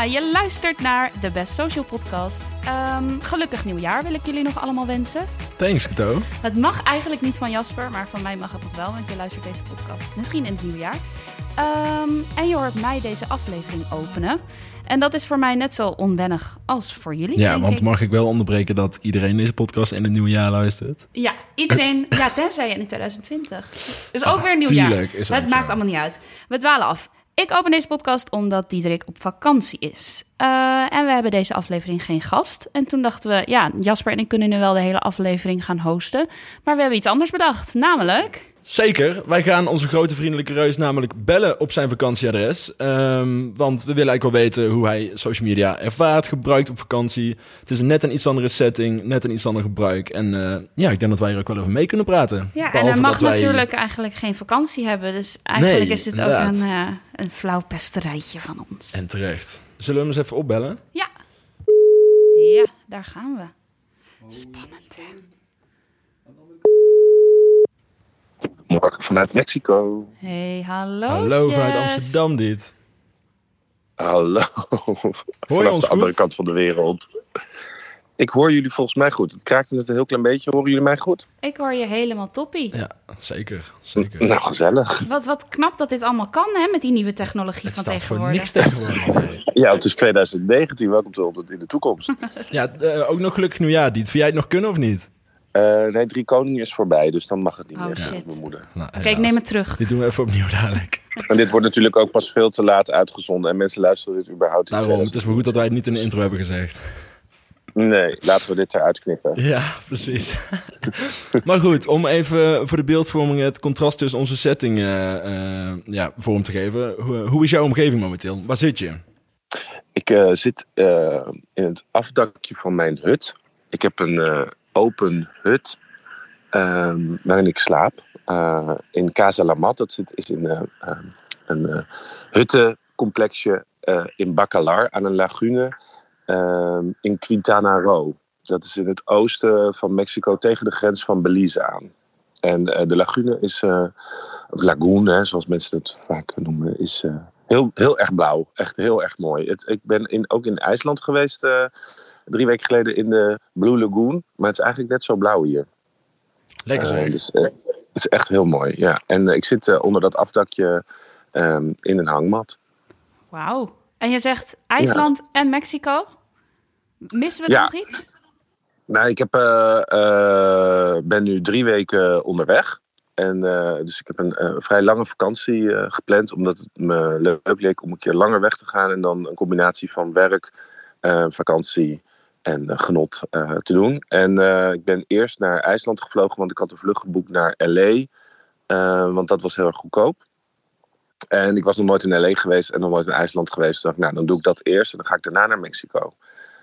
Ja, je luistert naar de Best Social Podcast. Ehm, gelukkig nieuwjaar wil ik jullie nog allemaal wensen. Thanks, Kato. Het mag eigenlijk niet van Jasper, maar van mij mag het nog wel, want je luistert deze podcast misschien in het nieuwjaar. Ehm, en je hoort mij deze aflevering openen. En dat is voor mij net zo onwennig als voor jullie. Ja, want ik. mag ik wel onderbreken dat iedereen deze podcast in het nieuwe jaar luistert? Ja, iedereen. ja, tenzij je in 2020. Dus ook Ah, weer nieuwjaar. tuurlijk, is ook Het maakt allemaal niet uit. We dwalen af. Ik open deze podcast omdat Diederik op vakantie is. Eh, en we hebben deze aflevering geen gast. En toen dachten we, ja, Jasper en ik kunnen nu wel de hele aflevering gaan hosten. Maar we hebben iets anders bedacht. Namelijk. Zeker. Wij gaan onze grote vriendelijke reus namelijk bellen op zijn vakantieadres. Ehm, want we willen eigenlijk wel weten hoe hij social media ervaart, gebruikt op vakantie. Het is net een iets andere setting, net een iets ander gebruik. En eh, ja, ik denk dat wij er ook wel over mee kunnen praten. Ja, en hij mag wij- natuurlijk eigenlijk geen vakantie hebben. Dus eigenlijk Nee, is dit inderdaad. ook een, eh, een flauw pesterijtje van ons. En terecht. Zullen we hem eens even opbellen? Ja. Ja, daar gaan we. Spannend, hè? Morgen vanuit Mexico. Hey, hallo. Hallo vanuit Amsterdam dit. Hallo. Hoor je Vanaf ons de andere goed? kant van de wereld. Ik hoor jullie volgens mij goed. Het kraakte net een heel klein beetje. Horen jullie mij goed? Ik hoor je helemaal toppie. Ja, zeker. zeker. Nou, gezellig. Wat, wat knap dat dit allemaal kan, hè, met die nieuwe technologie het van staat voor tegenwoordig. niks tegenwoordig. Ja, het is 2019. Welkom terug in de toekomst. Ja, eh, ook nog gelukkig nieuwjaar, Diet. Vind jij het nog kunnen of niet? Eh, nee, drie koningen is voorbij. Dus dan mag het niet Oh, meer. shit. zegt Mijn moeder. Nou, Kijk, neem het terug. Dit doen we even opnieuw dadelijk. En dit wordt natuurlijk ook pas veel te laat uitgezonden. En mensen luisteren dit überhaupt in Daarom, het is maar goed dat wij het niet in de intro hebben gezegd. Nee, laten we dit eruit knippen. Ja, precies. maar goed, om even voor de beeldvorming het contrast tussen onze setting eh, eh, ja, vorm te geven. Hoe, hoe is jouw omgeving momenteel? Waar zit je? Ik eh, zit eh, in het afdakje van mijn hut. Ik heb een eh, open hut ehm, waarin ik slaap. Eh, in Casa La Mat. Dat zit, is in eh, ehm, een eh, huttencomplexje in Bacalar aan een lagune ehm, in Quintana Roo. Dat is in het oosten van Mexico tegen de grens van Belize aan. En de lagune is, of hè, zoals mensen het vaak noemen, is heel, heel erg blauw. Echt heel erg mooi. Ik ben in, ook in IJsland geweest drie weken geleden in de Blue Lagoon. Maar het is eigenlijk net zo blauw hier. Lekker Eh, zeg. dus, eh, het is echt heel mooi, ja. En eh, ik zit onder dat afdakje ehm, in een hangmat. Wauw. En je zegt IJsland en Mexico? Missen we Ja. nog iets? Nou, ik heb, eh, eh, ben nu drie weken onderweg. En, eh, dus ik heb een eh, vrij lange vakantie eh, gepland. Omdat het me leuk leek om een keer langer weg te gaan. En dan een combinatie van werk, eh, vakantie en eh, genot eh, te doen. En eh, ik ben eerst naar IJsland gevlogen. Want ik had een vlucht geboekt naar L.A. want dat was heel erg goedkoop. En ik was nog nooit in L.A. geweest en nog nooit in IJsland geweest. Dus dacht ik, nou, dan doe ik dat eerst. En dan ga ik daarna naar Mexico.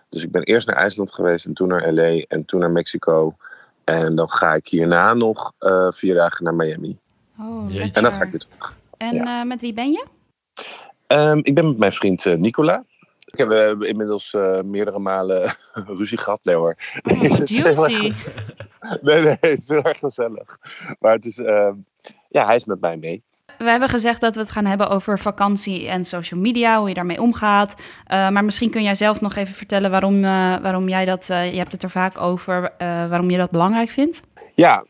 Dus ik ben eerst naar IJsland geweest en toen naar LA en toen naar Mexico. En dan ga ik hierna nog eh, vier dagen naar Miami. Oh. En dan ga ik weer terug. En ja. eh, met wie ben je? Ehm, ik ben met mijn vriend eh, Nicola. Ik heb, hebben inmiddels eh, meerdere malen ruzie gehad. Nee hoor. Oh, Het is heel erg- juicy. Nee, nee, het is heel erg gezellig. Maar het is, ehm, ja, hij is met mij mee. We hebben gezegd dat we het gaan hebben over vakantie en social media, hoe je daarmee omgaat. Eh, maar misschien kun jij zelf nog even vertellen waarom, eh, waarom jij dat, eh, je hebt het er vaak over, eh, waarom je dat belangrijk vindt. Ja,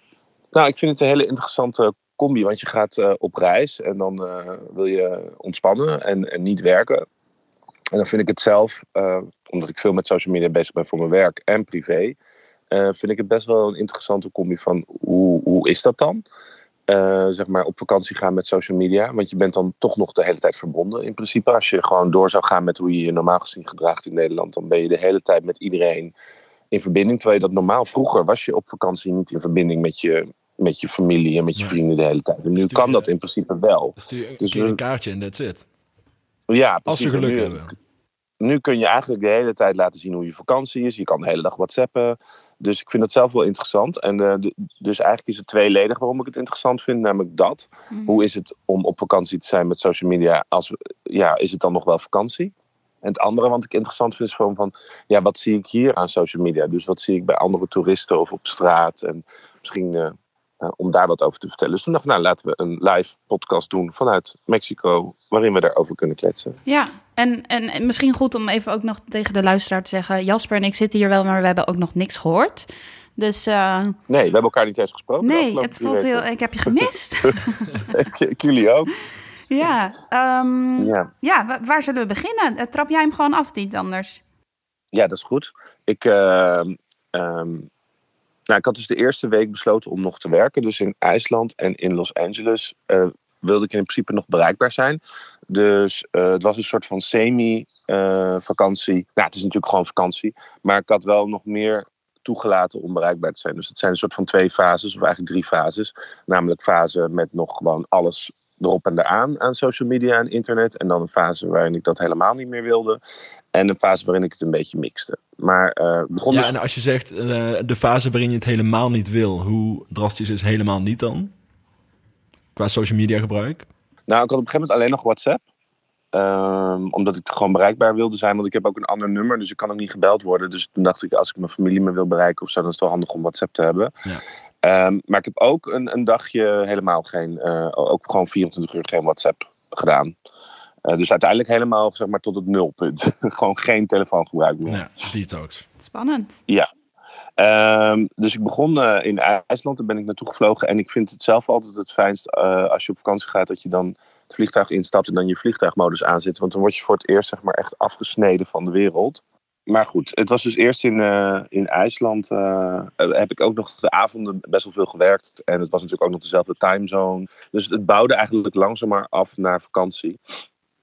nou, ik vind het een hele interessante combi. Want je gaat eh, op reis en dan eh, wil je ontspannen en, en niet werken. En dan vind ik het zelf, eh, omdat ik veel met social media bezig ben voor mijn werk en privé, eh, vind ik het best wel een interessante combi van hoe, hoe is dat dan? Eh, zeg maar op vakantie gaan met social media. Want je bent dan toch nog de hele tijd verbonden in principe. Als je gewoon door zou gaan met hoe je je normaal gezien gedraagt in Nederland, dan ben je de hele tijd met iedereen in verbinding. Terwijl je dat normaal vroeger was je op vakantie niet in verbinding met je, met je familie en met je vrienden de hele tijd. En nu Stuur kan dat in principe wel. Stuur een Dus keer een kaartje en that's it. Ja, Als ze geluk nu, hebben. Nu kun je eigenlijk de hele tijd laten zien hoe je vakantie is. Je kan de hele dag whatsappen. Dus ik vind dat zelf wel interessant. En eh, de- dus eigenlijk is het tweeledig waarom ik het interessant vind. Namelijk dat. Mhm. Hoe is het om op vakantie te zijn met social media? Als, ja, is het dan nog wel vakantie? En het andere wat ik interessant vind is gewoon van... Ja, wat zie ik hier aan social media? Dus wat zie ik bij andere toeristen of op straat? En misschien... eh, eh, om daar wat over te vertellen. Dus toen dacht ik, nou laten we een live podcast doen vanuit Mexico, waarin we daarover kunnen kletsen. Ja, en, en, en misschien goed om even ook nog tegen de luisteraar te zeggen: Jasper en ik zitten hier wel, maar we hebben ook nog niks gehoord. Dus uh, Nee, we hebben elkaar niet eens gesproken. nee, het voelt heel. Ik heb je gemist. ik, jullie ook. ja, ehm, ja. Ja. wa- waar zullen we beginnen? Eh, Trap jij hem gewoon af, niet anders? ja, dat is goed. Ik, ehm, ehm, nou, ik had dus de eerste week besloten om nog te werken. Dus in IJsland en in Los Angeles eh, wilde ik in principe nog bereikbaar zijn. Dus eh, het was een soort van semi-vakantie. nou, het is natuurlijk gewoon vakantie. Maar ik had wel nog meer toegelaten om bereikbaar te zijn. Dus het zijn een soort van twee fases, of eigenlijk drie fases. Namelijk fase met nog gewoon alles erop en eraan aan social media en internet. En dan een fase waarin ik dat helemaal niet meer wilde. En een fase waarin ik het een beetje mixte. Maar eh begon Ja, dus- en als je zegt eh, de fase waarin je het helemaal niet wil, hoe drastisch is helemaal niet dan? Qua social media gebruik? Nou, ik had op een gegeven moment alleen nog WhatsApp. Ehm, omdat ik gewoon bereikbaar wilde zijn. Want ik heb ook een ander nummer, dus ik kan ook niet gebeld worden. Dus toen dacht ik, als ik mijn familie me wil bereiken of zo, dan is het wel handig om WhatsApp te hebben. Ja. Ehm, maar ik heb ook een, een dagje helemaal geen, eh, ook gewoon 24 uur geen WhatsApp gedaan. Eh, dus uiteindelijk helemaal zeg maar tot het nulpunt. gewoon geen telefoongebruik meer. Ja, detox. Spannend. Ehm, dus ik begon eh, in IJsland, daar ben ik naartoe gevlogen. En ik vind het zelf altijd het fijnst eh, als je op vakantie gaat, dat je dan het vliegtuig instapt en dan je vliegtuigmodus aanzet. Want dan word je voor het eerst zeg maar, echt afgesneden van de wereld. Maar goed, het was dus eerst in, eh, in IJsland. eh, heb ik ook nog de avonden best wel veel gewerkt. En het was natuurlijk ook nog dezelfde timezone. Dus het bouwde eigenlijk langzamer af naar vakantie.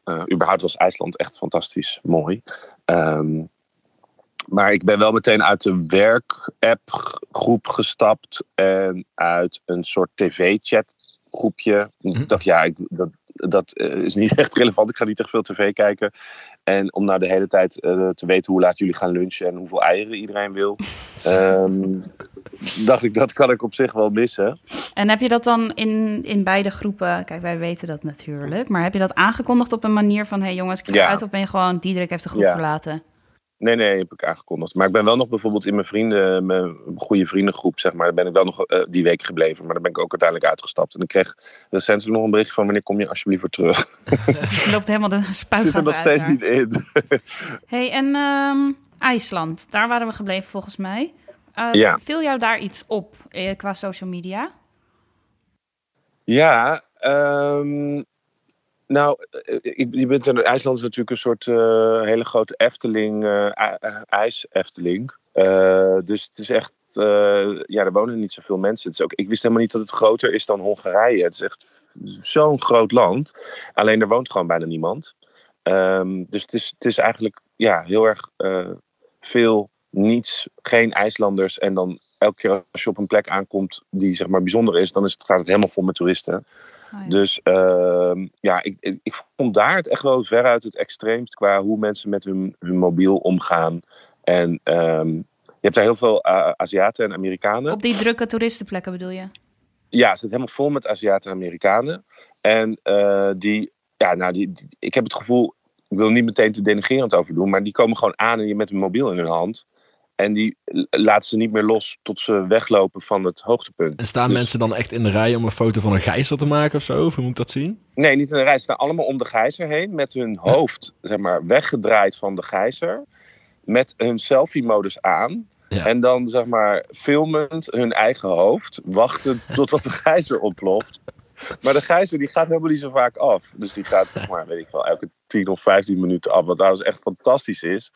Eh überhaupt was IJsland echt fantastisch mooi. Ehm, maar ik ben wel meteen uit de werk-app groep gestapt en uit een soort tv-chat groepje. Want ik dacht, ja, ik, dat, dat is niet echt relevant. Ik ga niet echt veel tv kijken. En om nou de hele tijd eh, te weten hoe laat jullie gaan lunchen en hoeveel eieren iedereen wil, ehm, dacht ik, dat kan ik op zich wel missen. En heb je dat dan in, in beide groepen? Kijk, wij weten dat natuurlijk. Maar heb je dat aangekondigd op een manier van: hé hey jongens, ik ga Ja. eruit? Of ben je gewoon, Diederik heeft de groep Ja. verlaten? Nee, nee, heb ik aangekondigd. Maar ik ben wel nog bijvoorbeeld in mijn vrienden, mijn goede vriendengroep, zeg maar, daar ben ik wel nog eh, die week gebleven. Maar daar ben ik ook uiteindelijk uitgestapt. En ik kreeg recentelijk nog een bericht van wanneer kom je alsjeblieft weer terug. Je loopt helemaal de Ik zit er nog steeds daar. niet in. hey, en ehm, IJsland, daar waren we gebleven volgens mij. Eh, Ja. Viel jou daar iets op eh, qua social media? Ja, ehm, nou, eh, ik, je bent in IJsland is natuurlijk een soort eh, hele grote Efteling, eh, eh, ijs-Efteling. Eh, dus het is echt, eh, ja, er wonen niet zoveel mensen. Het is ook, ik wist helemaal niet dat het groter is dan Hongarije. Het is echt zo'n groot land. Alleen er woont gewoon bijna niemand. Ehm, dus het is, het is eigenlijk ja, heel erg eh, veel niets, geen IJslanders. En dan elke keer als je op een plek aankomt die zeg maar bijzonder is, dan is het, gaat het helemaal vol met toeristen. Oh, ja. Dus ehm, ja, ik, ik, ik vond daar het echt wel veruit het extreemst qua hoe mensen met hun, hun mobiel omgaan. En ehm, je hebt daar heel veel eh, Aziaten en Amerikanen. Op die drukke toeristenplekken bedoel je? Ja, het zit helemaal vol met Aziaten en Amerikanen. En eh, die, ja, nou, die, die- ik heb het gevoel, ik wil er niet meteen te denigerend over doen, maar die komen gewoon aan en je met een mobiel in hun hand. En die l- laten ze niet meer los tot ze weglopen van het hoogtepunt. En staan Dus- mensen dan echt in de rij om een foto van een gijzer te maken of zo? Of hoe moet ik dat zien? Nee, niet in de rij. Ze staan allemaal om de gijzer heen. Met hun hoofd zeg maar, weggedraaid van de gijzer. Met hun selfie-modus aan. Ja. En dan zeg maar filmend hun eigen hoofd. Wachtend totdat de gijzer ontploft. Maar de gijzer die gaat helemaal niet zo vaak af. Dus die gaat zeg maar, weet ik wel, elke 10 of 15 minuten af. Wat trouwens echt fantastisch is.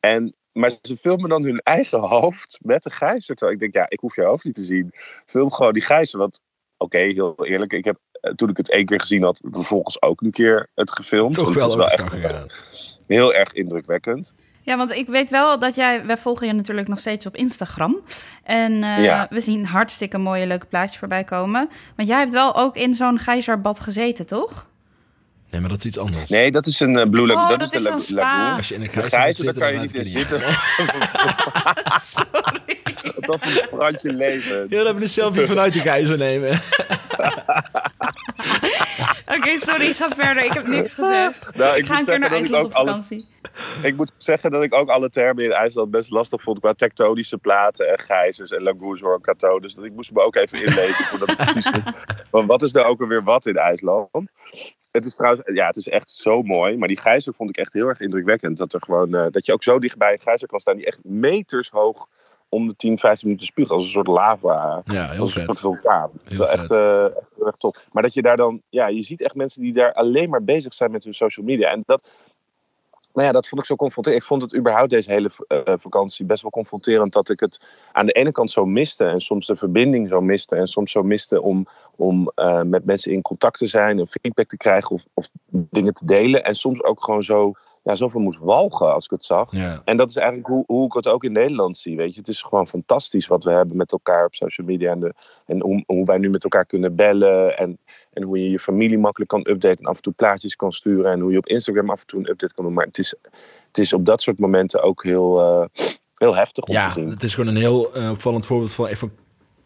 En, maar ze filmen dan hun eigen hoofd met de gijzer. Terwijl ik denk, ja, ik hoef je hoofd niet te zien. Film gewoon die gijzer. Want oké, heel eerlijk. Ik heb eh, toen ik het één keer gezien had, vervolgens ook een keer het gefilmd. Toch wel overstag echt heel erg indrukwekkend. Ja, want ik weet wel dat jij, wij volgen je natuurlijk nog steeds op Instagram. En eh, Ja. we zien hartstikke mooie leuke plaatjes voorbij komen. Want jij hebt wel ook in zo'n gijzerbad gezeten, toch? Nee, maar dat is iets anders. Nee, dat is een eh, Blue Lagoon. Oh, dat, dat is is spa. Lagoon. Als je in een gijzer, daar zitten, kan je dan niet in ik zitten. Sorry. Dat is een brandje leven. Heel even een selfie vanuit de gijzer nemen. Oké, sorry, ga verder. Ik heb niks gezegd. Nou, ik, ga een keer naar ik IJsland op alle- vakantie. ik moet zeggen dat ik ook alle termen in IJsland best lastig vond qua tektonische platen en gijzers en Langourzor en Kato. Dus dat ik moest me ook even inlezen voordat ik precies. Want wat is nou ook alweer wat in IJsland? Het is trouwens, ja, het is echt zo mooi. Maar die gijzer vond ik echt heel erg indrukwekkend. Dat, er gewoon, uh, dat je ook zo dichtbij een gijzer kan staan die echt meters hoog om de 10, 15 minuten spuugt. Als een soort lava. Ja, heel als vet. een soort vulkaan. Heel Wel vet. echt, eh, echt heel erg top. Maar dat je daar dan, ja, je ziet echt mensen die daar alleen maar bezig zijn met hun social media. En dat, nou ja, dat vond ik zo confronterend. Ik vond het überhaupt deze hele eh, vakantie best wel confronterend. Dat ik het aan de ene kant zo miste. En soms de verbinding zo miste. En soms zo miste om, om eh, met mensen in contact te zijn. En feedback te krijgen of, of dingen te delen. En soms ook gewoon zo, ja, zoveel moest walgen als ik het zag. Ja. En dat is eigenlijk hoe, hoe ik het ook in Nederland zie. Weet je? Het is gewoon fantastisch wat we hebben met elkaar op social media. En, de, en hoe, hoe wij nu met elkaar kunnen bellen. En, en hoe je je familie makkelijk kan updaten. En af en toe plaatjes kan sturen. En hoe je op Instagram af en toe een update kan doen. Maar het is, het is op dat soort momenten ook heel, eh, heel heftig om te ja, zien. het is gewoon een heel eh, opvallend voorbeeld van even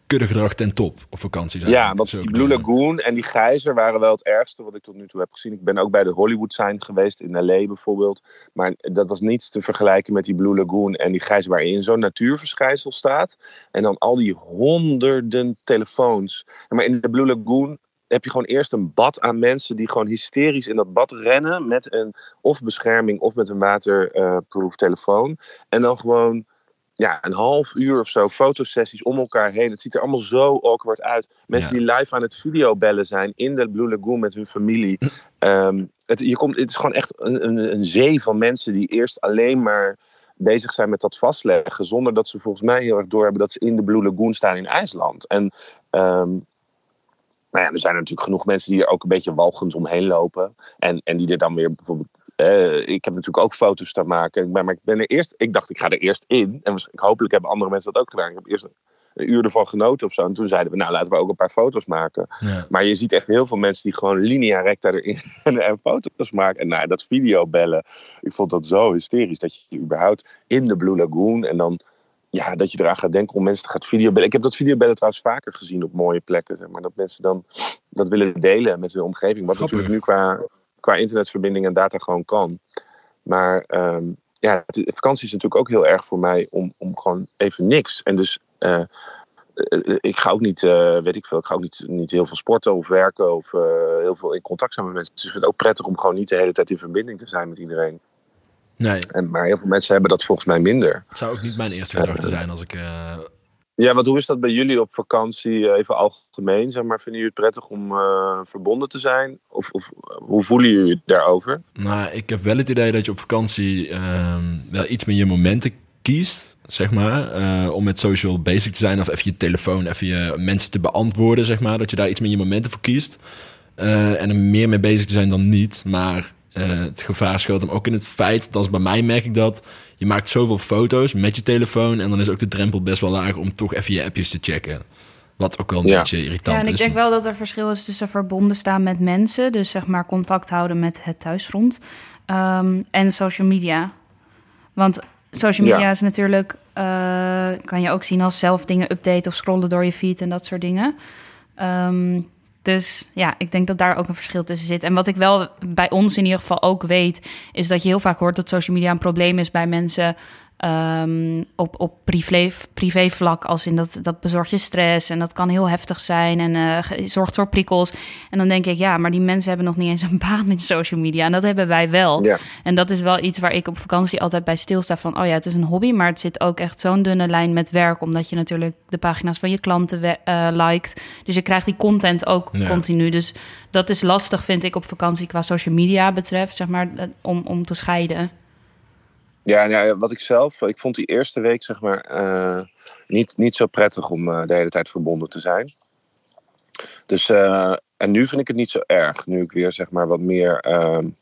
kuddegedrag ten top op vakantie zijn. Ja, want die Blue Lagoon en die gijzer waren wel het ergste wat ik tot nu toe heb gezien. Ik ben ook bij de Hollywood Sign geweest in L.A. bijvoorbeeld. Maar dat was niets te vergelijken met die Blue Lagoon en die gijzer waarin zo'n natuurverschijnsel staat. En dan al die honderden telefoons. Maar in de Blue Lagoon heb je gewoon eerst een bad aan mensen die gewoon hysterisch in dat bad rennen met een of bescherming of met een waterproof telefoon. En dan gewoon ja, een half uur of zo fotosessies om elkaar heen. Het ziet er allemaal zo awkward uit. Mensen Ja. die live aan het videobellen zijn in de Blue Lagoon met hun familie. Ehm, het, je komt, het is gewoon echt een, een, een zee van mensen die eerst alleen maar bezig zijn met dat vastleggen. Zonder dat ze volgens mij heel erg doorhebben dat ze in de Blue Lagoon staan in IJsland. En ehm, nou ja, er zijn natuurlijk genoeg mensen die er ook een beetje walgend omheen lopen. En, en die er dan weer bijvoorbeeld. Eh, ik heb natuurlijk ook foto's staan maken. Ben, maar ik ben er eerst. Ik dacht, ik ga er eerst in. En hopelijk hebben andere mensen dat ook gedaan. Ik heb eerst een uur ervan genoten of zo. En toen zeiden we, nou laten we ook een paar foto's maken. Ja. Maar je ziet echt heel veel mensen die gewoon linea recta erin en, en foto's maken. En nou, dat videobellen. Ik vond dat zo hysterisch. Dat je überhaupt in de Blue Lagoon. En dan ja, dat je eraan gaat denken om mensen te gaan videobellen. Ik heb dat videobellen trouwens vaker gezien op mooie plekken. Zeg maar dat mensen dan dat willen delen met hun omgeving. Wat Grappig. natuurlijk nu qua, qua internetverbinding en data gewoon kan. Maar ehm, ja, vakantie is natuurlijk ook heel erg voor mij om, om gewoon even niks. En dus eh, eh, ik ga ook niet, eh, weet ik veel, ik ga ook niet, niet heel veel sporten of werken of eh, heel veel in contact zijn met mensen. Dus ik vind het ook prettig om gewoon niet de hele tijd in verbinding te zijn met iedereen. Nee, En, maar heel veel mensen hebben dat volgens mij minder. het zou ook niet mijn eerste gedachte zijn als ik... Ja, want hoe is dat bij jullie op vakantie, eh, even algemeen? Zeg maar, vinden jullie het prettig om eh, verbonden te zijn? Of, of eh, hoe voelen jullie je daarover? Nou, ik heb wel het idee dat je op vakantie ehm, wel iets meer je momenten kiest, zeg maar. om met social bezig te zijn of even je telefoon, even je mensen te beantwoorden, zeg maar. Dat je daar iets meer je momenten voor kiest. En er meer mee bezig te zijn dan niet. Maar eh, het gevaar schuilt hem ook in het feit, dat bij mij merk ik dat... je maakt zoveel foto's met je telefoon... en dan is ook de drempel best wel laag om toch even je appjes te checken. Wat ook wel een Ja. beetje irritant Ja, en ik is. denk wel dat er verschil is tussen verbonden staan met mensen, dus zeg maar contact houden met het thuisfront, ehm, en social media. Want social media Ja. is natuurlijk, eh, kan je ook zien als zelf dingen updaten of scrollen door je feed en dat soort dingen. Ehm, dus ja, ik denk dat daar ook een verschil tussen zit. En wat ik wel bij ons in ieder geval ook weet, is dat je heel vaak hoort dat social media een probleem is bij mensen ehm, op, op privé, privé vlak. Als in dat, dat bezorgt je stress en dat kan heel heftig zijn en eh, zorgt voor prikkels. En dan denk ik, ja, maar die mensen hebben nog niet eens een baan in social media. En dat hebben wij wel. Ja. En dat is wel iets waar ik op vakantie altijd bij stilsta van... oh ja, het is een hobby, maar het zit ook echt zo'n dunne lijn met werk... omdat je natuurlijk de pagina's van je klanten we- eh, liked. Dus je krijgt die content ook Ja. continu. Dus dat is lastig, vind ik, op vakantie qua social media betreft... zeg maar, eh, om, om te scheiden. Ja, nou ja, wat ik zelf, ik vond die eerste week zeg maar eh, niet, niet zo prettig om eh, de hele tijd verbonden te zijn. Dus, eh, en nu vind ik het niet zo erg, nu ik weer zeg maar wat meer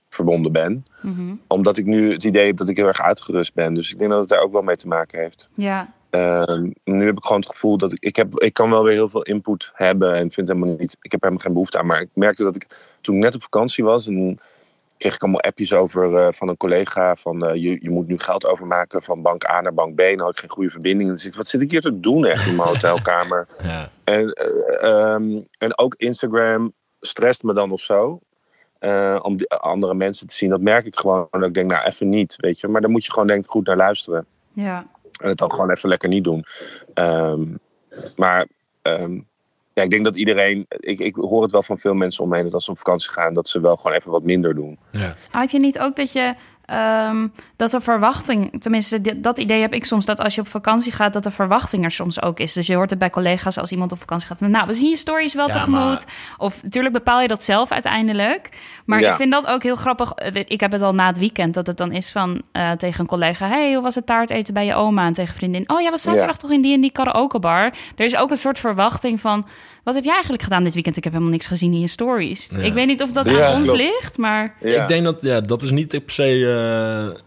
verbonden ben. Mhm. Omdat ik nu het idee heb dat ik heel erg uitgerust ben. Dus ik denk dat het daar ook wel mee te maken heeft. Ja, Ehm, nu heb ik gewoon het gevoel dat ik, ik, heb, ik kan wel weer heel veel input hebben en vind helemaal niet, ik heb helemaal geen behoefte aan. Maar ik merkte dat ik toen ik net op vakantie was en kreeg ik allemaal appjes over eh, van een collega van eh, je, je moet nu geld overmaken van bank A naar bank B. Nou had ik geen goede verbinding. Dus ik, wat zit ik hier te doen echt in mijn hotelkamer? Ja. En, eh, ehm, en ook Instagram stresst me dan of zo. eh, om die andere mensen te zien. Dat merk ik gewoon. Dat ik denk, nou even niet, weet je. Maar dan moet je gewoon denk ik goed naar luisteren. Ja. En het dan gewoon even lekker niet doen. Ehm, maar ehm, ja, ik denk dat iedereen... Ik, ik hoor het wel van veel mensen om me heen... dat als ze op vakantie gaan... dat ze wel gewoon even wat minder doen. Ja. Heb je niet ook dat je ehm, dat de verwachting, tenminste dat idee heb ik soms, dat als je op vakantie gaat, dat de verwachting er soms ook is. Dus je hoort het bij collega's als iemand op vakantie gaat van, nou, we zien je stories wel Ja, tegemoet. maar- Of natuurlijk bepaal je dat zelf uiteindelijk. Maar Ja. ik vind dat ook heel grappig. Eh, Ik heb het al na het weekend dat het dan is van eh, tegen een collega, hey, hoe was het taart eten bij je oma? En tegen vriendin, oh ja, we zaterdag Ja. toch in die en die karaokebar. Er is ook een soort verwachting van, wat heb jij eigenlijk gedaan dit weekend? Ik heb helemaal niks gezien in je stories. Ja. Ik weet niet of dat Ja, aan ons klopt. ligt, maar... Ja. Ik denk dat, ja, dat is niet per se eh,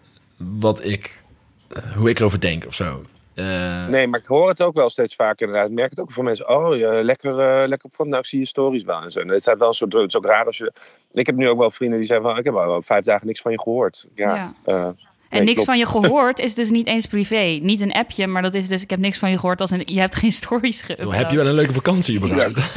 wat ik, eh, hoe ik erover denk of zo. Eh, Nee, maar ik hoor het ook wel steeds vaker inderdaad. Ik merk het ook van mensen. Oh, je, lekker, eh, lekker op van, nou, ik zie je stories wel en zo. En het is wel soort, het is ook raar als je... Ik heb nu ook wel vrienden die zeggen van, ik heb al vijf dagen niks van je gehoord. Ja, Ja. eh, En nee, niks klopt. van je gehoord is dus niet eens privé. Niet een appje, maar dat is dus... Ik heb niks van je gehoord als een... Je hebt geen stories geüpload. Heb je wel een leuke vakantie überhaupt.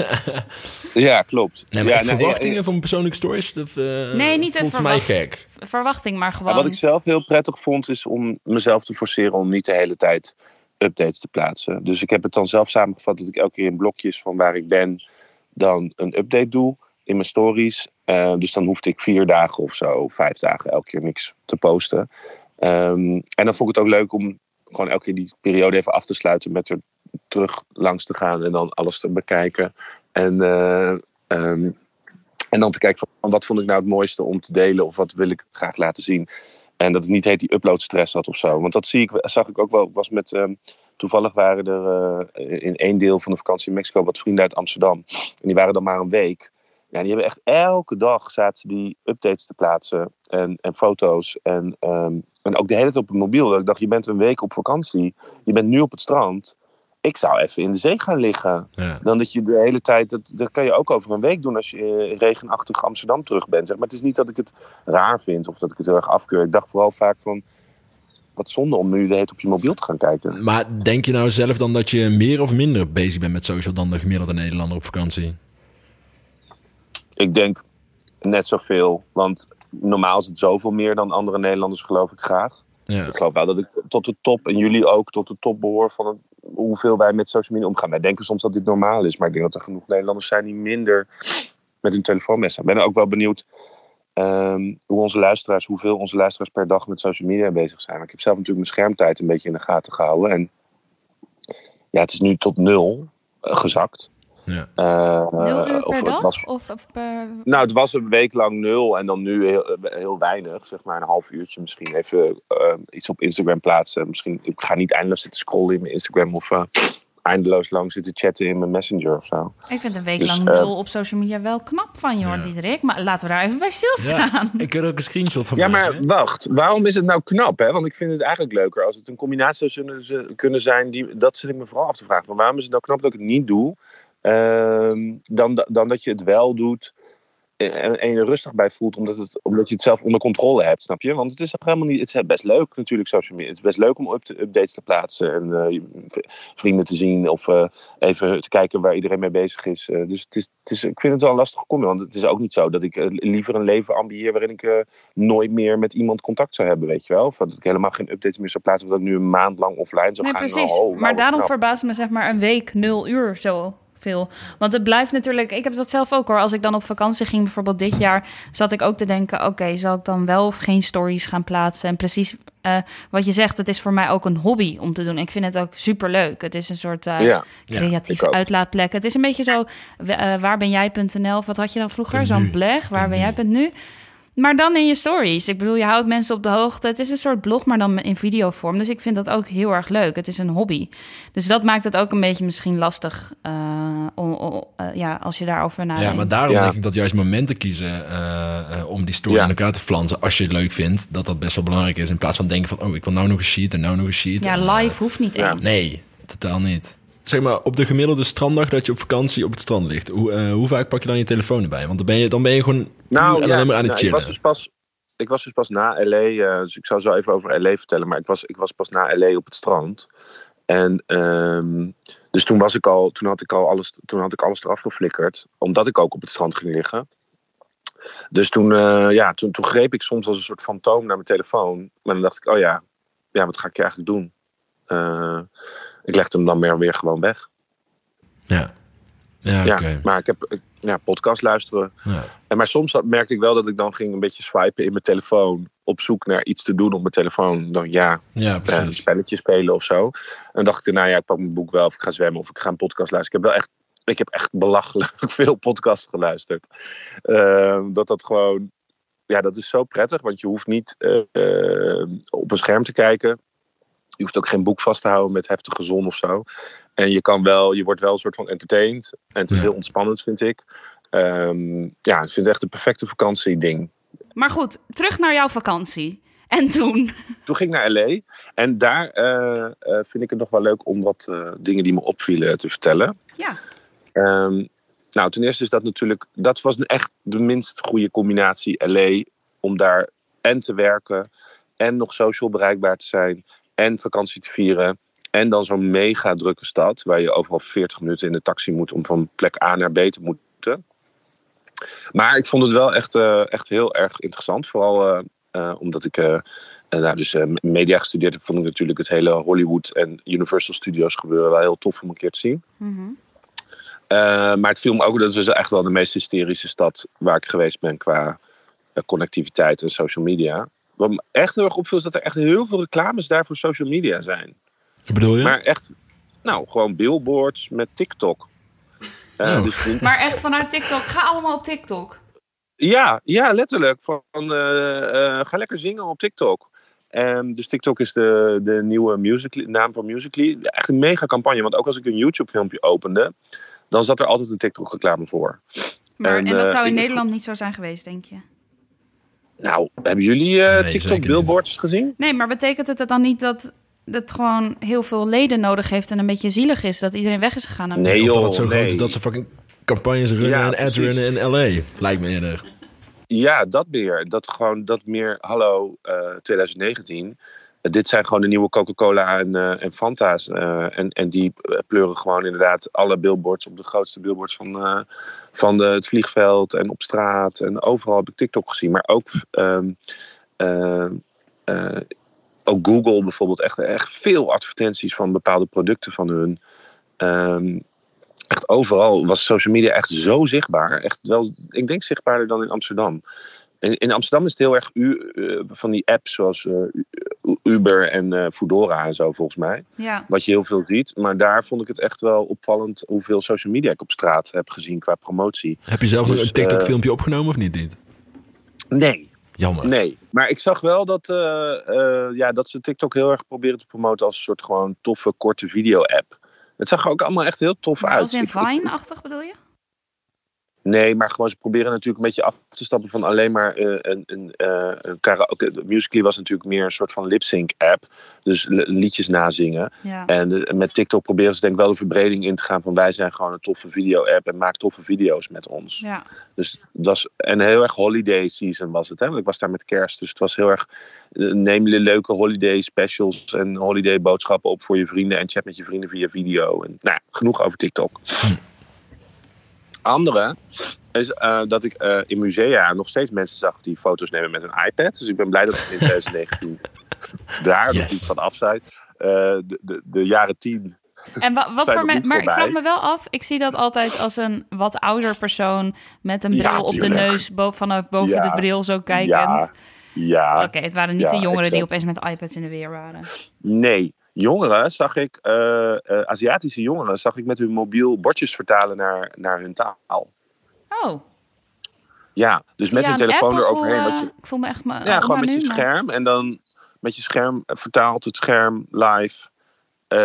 Ja, klopt. Nee, maar ja, verwachtingen ja, van persoonlijke stories, dat eh, Nee, niet een voelt voor mij gek. Verwachting, maar ja, gewoon... wat ik zelf heel prettig vond, is om mezelf te forceren om niet de hele tijd updates te plaatsen. Dus ik heb het dan zelf samengevat dat ik elke keer in blokjes van waar ik ben, dan een update doe in mijn stories. Eh, dus dan hoefde ik vier dagen of zo, vijf dagen, elke keer niks te posten. Ehm, en dan vond ik het ook leuk om gewoon elke keer die periode even af te sluiten met er terug langs te gaan en dan alles te bekijken. En, eh, ehm, en dan te kijken van wat vond ik nou het mooiste om te delen of wat wil ik graag laten zien. En dat het niet heet die uploadstress had of zo. Want dat zie ik, zag ik ook wel. Was met, ehm, toevallig waren er eh, in één deel van de vakantie in Mexico wat vrienden uit Amsterdam. En die waren dan maar een week. Ja, die hebben echt elke dag zaten ze die updates te plaatsen en, en foto's. En, ehm, en ook de hele tijd op het mobiel. Ik dacht, je bent een week op vakantie. Je bent nu op het strand. Ik zou even in de zee gaan liggen. Ja. Dan dat je de hele tijd, dat, dat kan je ook over een week doen als je in regenachtig Amsterdam terug bent. Zeg. Maar het is niet dat ik het raar vind of dat ik het heel erg afkeur. Ik dacht vooral vaak van, wat zonde om nu de hele tijd op je mobiel te gaan kijken. Maar denk je nou zelf dan dat je meer of minder bezig bent met social dan de gemiddelde Nederlander op vakantie? Ik denk net zoveel, want normaal is het zoveel meer dan andere Nederlanders geloof ik graag. Ja. Ik geloof wel dat ik tot de top, en jullie ook, tot de top behoor van het, hoeveel wij met social media omgaan. Wij denken soms dat dit normaal is, maar ik denk dat er genoeg Nederlanders zijn die minder met hun telefoon mee staan. Ik ben ook wel benieuwd ehm, hoe onze luisteraars, hoeveel onze luisteraars per dag met social media bezig zijn. Ik heb zelf natuurlijk mijn schermtijd een beetje in de gaten gehouden. En ja, het is nu tot nul eh, gezakt. Ja. Eh, Nul uur per dag? was Of, of per... nou, het was een week lang nul en dan nu heel, heel weinig. Zeg maar een half uurtje misschien even eh, iets op Instagram plaatsen. Misschien, ik ga niet eindeloos zitten scrollen in mijn Instagram of eh, eindeloos lang zitten chatten in mijn messenger of zo. Ik vind een week Dus, lang nul op social media wel knap van je, hoor, Ja. Diederik. Maar laten we daar even bij stilstaan. Ja, ik kan er ook een screenshot van Ja, maken. maar wacht. Waarom is het nou knap? Hè? Want ik vind het eigenlijk leuker als het een combinatie zou kunnen zijn. Die, dat zit ik me vooral af te vragen. Van waarom is het nou knap dat ik het niet doe? Ehm, dan, dan dat je het wel doet en, en je er rustig bij voelt, omdat, het, omdat je het zelf onder controle hebt, snap je? Want het is helemaal niet. Het is best leuk natuurlijk, social media. Het is best leuk om up updates te plaatsen en eh, je vrienden te zien of eh, even te kijken waar iedereen mee bezig is. Eh, dus het is, het is, ik vind het wel een lastige combi, want het is ook niet zo dat ik liever een leven ambieer waarin ik nooit meer met iemand contact zou hebben, weet je wel? Of dat ik helemaal geen updates meer zou plaatsen, of dat ik nu een maand lang offline zou Nee, gaan. precies. Nou, oh, nou, maar wat daarom verbaast me zeg maar een week nul uur zo veel. Want het blijft natuurlijk... Ik heb dat zelf ook hoor. Als ik dan op vakantie ging, bijvoorbeeld dit jaar... zat ik ook te denken... oké, zal ik dan wel of geen stories gaan plaatsen? En precies eh, wat je zegt, het is voor mij ook een hobby om te doen. Ik vind het ook superleuk. Het is een soort eh, Ja, creatieve uitlaatplek. Het is een beetje zo... uh, waarbenjij.nl of wat had je dan vroeger? Zo'n bleg, waar ben jij nu? Maar dan in je stories. Ik bedoel, je houdt mensen op de hoogte. Het is een soort blog, maar dan in videovorm. Dus ik vind dat ook heel erg leuk. Het is een hobby. Dus dat maakt het ook een beetje misschien lastig... Uh, om, om, uh, ja, als je daarover nadenkt. Ja, maar daarom Ja. denk ik dat juist momenten kiezen uh, om die story Ja. aan elkaar te flansen... als je het leuk vindt, dat dat best wel belangrijk is. In plaats van denken van, oh, ik wil nou nog een sheet en nou nog een sheet. Ja, en, uh, live hoeft niet ja. eens. Nee, totaal niet. Zeg maar, op de gemiddelde stranddag dat je op vakantie op het strand ligt... hoe, uh, hoe vaak pak je dan je telefoon erbij? Want dan ben je, dan ben je gewoon Nou, ja, alleen maar aan het nou, ik chillen. was dus pas, ik was dus pas na LA, uh, dus ik zou zo even over LA vertellen, maar ik was, ik was pas na LA op het strand. En um, dus toen was ik al, toen had ik al alles, toen had ik alles eraf geflikkerd, omdat ik ook op het strand ging liggen. Dus toen, eh, ja, toen, toen greep ik soms als een soort fantoom naar mijn telefoon. Maar dan dacht ik, oh ja, ja wat ga ik hier eigenlijk doen? Eh, ik legde hem dan meer weer gewoon weg. Ja. Ja, Ja, maar ik heb ja, podcast luisteren. Ja. En maar soms merkte ik wel dat ik dan ging een beetje swipen in mijn telefoon. Op zoek naar iets te doen op mijn telefoon. Dan ja, ja, eh, een precies. spelletje spelen of zo. En dacht ik, nou ja, ik pak mijn boek wel. Of ik ga zwemmen of ik ga een podcast luisteren. Ik heb wel echt, ik heb echt belachelijk veel podcasts geluisterd. Ehm, dat dat gewoon, ja, dat is zo prettig. Want je hoeft niet eh, eh, op een scherm te kijken. Je hoeft ook geen boek vast te houden met heftige zon of zo. En je kan wel, je wordt wel een soort van entertained. En het is Ja. heel ontspannend, vind ik. Ehm, ja, ik vind het echt een perfecte vakantieding. Maar goed, terug naar jouw vakantie. En toen? Toen ging ik naar LA. En daar eh, eh, vind ik het nog wel leuk om wat eh, dingen die me opvielen te vertellen. Ja. Ehm, nou, ten eerste is dat natuurlijk, dat was echt de minst goede combinatie LA om daar en te werken en nog social bereikbaar te zijn en vakantie te vieren. En dan zo'n mega drukke stad waar je overal 40 minuten in de taxi moet om van plek A naar B te moeten. Maar ik vond het wel echt, eh, echt heel erg interessant. Vooral eh, eh, omdat ik nou, dus, media gestudeerd heb, vond ik natuurlijk het hele Hollywood en Universal Studios gebeuren wel heel tof om een keer te zien. Mhm. Maar het viel me ook dat het dus echt wel de meest hysterische stad waar ik geweest ben qua connectiviteit en social media. Wat me echt heel erg opviel is dat er echt heel veel reclames daar voor social media zijn. Wat bedoel je? Maar echt, nou, gewoon billboards met TikTok. Eh, Oh. dus Maar echt vanuit TikTok. Ga allemaal op TikTok. ja, ja, letterlijk. Van, eh, eh, ga lekker zingen op TikTok. Ehm, dus TikTok is de, de nieuwe Musical.ly, naam van Musical.ly. Echt een mega campagne. Want ook als ik een YouTube filmpje opende, dan zat er altijd een TikTok reclame voor. Maar, En, en, dat zou in Nederland niet zo zijn geweest, denk je? Nou, hebben jullie eh, Nee, TikTok zeker niet. billboards gezien? Nee, maar betekent het dan niet dat het gewoon heel veel leden nodig heeft en een beetje zielig is dat iedereen weg is gegaan? naar Nee, of dat joh, het zo groot is nee. dat ze fucking campagnes runnen Ja, en ads precies. runnen in LA. Lijkt me eerder. Ja, dat meer. Dat gewoon, dat meer, hallo, eh, 2019. Eh, dit zijn gewoon de nieuwe Coca-Cola en, eh, en Fanta's. eh, en, en die pleuren gewoon inderdaad alle billboards op de grootste billboards van, van de, het vliegveld en op straat. En overal heb ik TikTok gezien. Maar ook, ehm, eh, eh, ook Google bijvoorbeeld. Echt, echt veel advertenties van bepaalde producten van hun. Ehm, echt overal was social media echt zo zichtbaar. Echt wel, ik denk zichtbaarder dan in Amsterdam. In, in Amsterdam is het heel erg u, van die apps zoals Uber en eh Foodora en zo volgens mij. Ja. Wat je heel veel ziet. Maar daar vond ik het echt wel opvallend hoeveel social media ik op straat heb gezien qua promotie. Heb je zelf Dus, een TikTok filmpje opgenomen of niet? Dit? Nee, Jammer. nee. Maar ik zag wel dat, eh, eh, ja, dat ze TikTok heel erg proberen te promoten als een soort gewoon toffe korte video-app. Het zag er ook allemaal echt heel tof Maar uit. als in Vine-achtig bedoel je? Nee, maar gewoon ze proberen natuurlijk een beetje af te stappen van alleen maar eh, een, een, eh, een karaoke. Musical.ly was natuurlijk meer een soort van lip-sync app. Dus li- liedjes nazingen. Ja. En met TikTok proberen ze denk ik wel de verbreding in te gaan van wij zijn gewoon een toffe video-app en maak toffe video's met ons. ja. Dus dat was en heel erg holiday season was het. Hè? Want ik was daar met kerst, dus het was heel erg eh, neem je leuke holiday specials en holiday boodschappen op voor je vrienden en chat met je vrienden via video. En nou, ja, genoeg over TikTok. Andere is eh, dat ik eh, in musea nog steeds mensen zag die foto's nemen met een iPad. Dus ik ben blij dat het in 2019 daar Yes. iets van af zijn. Eh, de, de, de jaren tien En wa- wat voor me, niet maar ik vraag me wel af, ik zie dat altijd als een wat ouder persoon met een Ja, bril op de neus bo- vanaf boven Ja. de bril zo kijkend. Ja, ja. Oké, het waren niet Ja, de jongeren die opeens met iPads in de weer waren. Nee, jongeren zag ik, eh, eh, Aziatische jongeren zag ik met hun mobiel bordjes vertalen naar, naar hun taal. Oh, Ja, dus met via hun telefoon eroverheen. je, Ik voel me echt maar ja, gewoon met je maar- scherm. En dan met je scherm vertaalt het scherm live eh,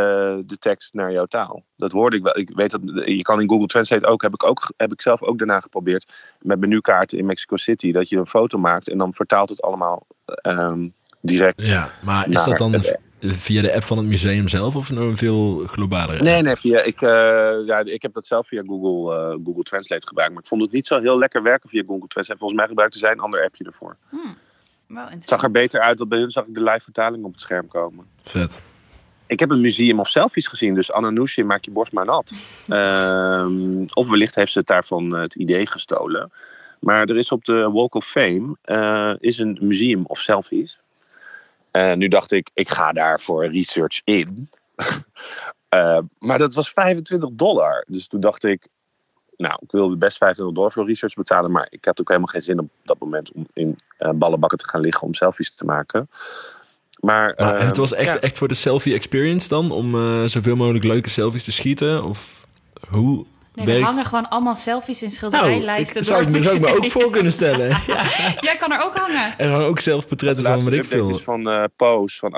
de tekst naar jouw taal. Dat hoorde ik wel. Ik weet dat je kan in Google Translate ook, heb ik, ook, heb ik zelf ook daarna geprobeerd. Met menukaarten in Mexico City. Dat je een foto maakt en dan vertaalt het allemaal ehm, direct. Ja, maar is dat dan via de app van het museum zelf of een veel globaler? Nee, nee, via, ik, eh, ja, ik heb dat zelf via Google, eh, Google Translate gebruikt. Maar ik vond het niet zo heel lekker werken via Google Translate. Volgens mij gebruikte zij een ander appje ervoor. Hmm, wel Het zag er beter uit, want bij hun zag ik de live vertaling op het scherm komen. Vet. Ik heb een museum of selfies gezien, dus Ananoushi, maak je borst maar nat. Ehm, of wellicht heeft ze het daarvan eh, het idee gestolen. Maar er is op de Walk of Fame eh, is een museum of selfies. En nu dacht ik, ik ga daar voor research in. Eh, maar dat was 25 dollar. Dus toen dacht ik, nou, ik wilde best 25 dollar voor research betalen. Maar ik had ook helemaal geen zin op dat moment om in eh, ballenbakken te gaan liggen om selfies te maken. Maar, Maar eh, het was echt, ja. echt voor de selfie experience dan? Om eh, zoveel mogelijk leuke selfies te schieten? Of hoe Nee, er werkt... hangen gewoon allemaal selfies in Nou, schilderijlijsten. zou, ik me, door zou ik me ook voor kunnen stellen. Ja. Jij kan er ook hangen. Er hangen ook zelfportretten van, weet ik veel. is van eh Pose, van.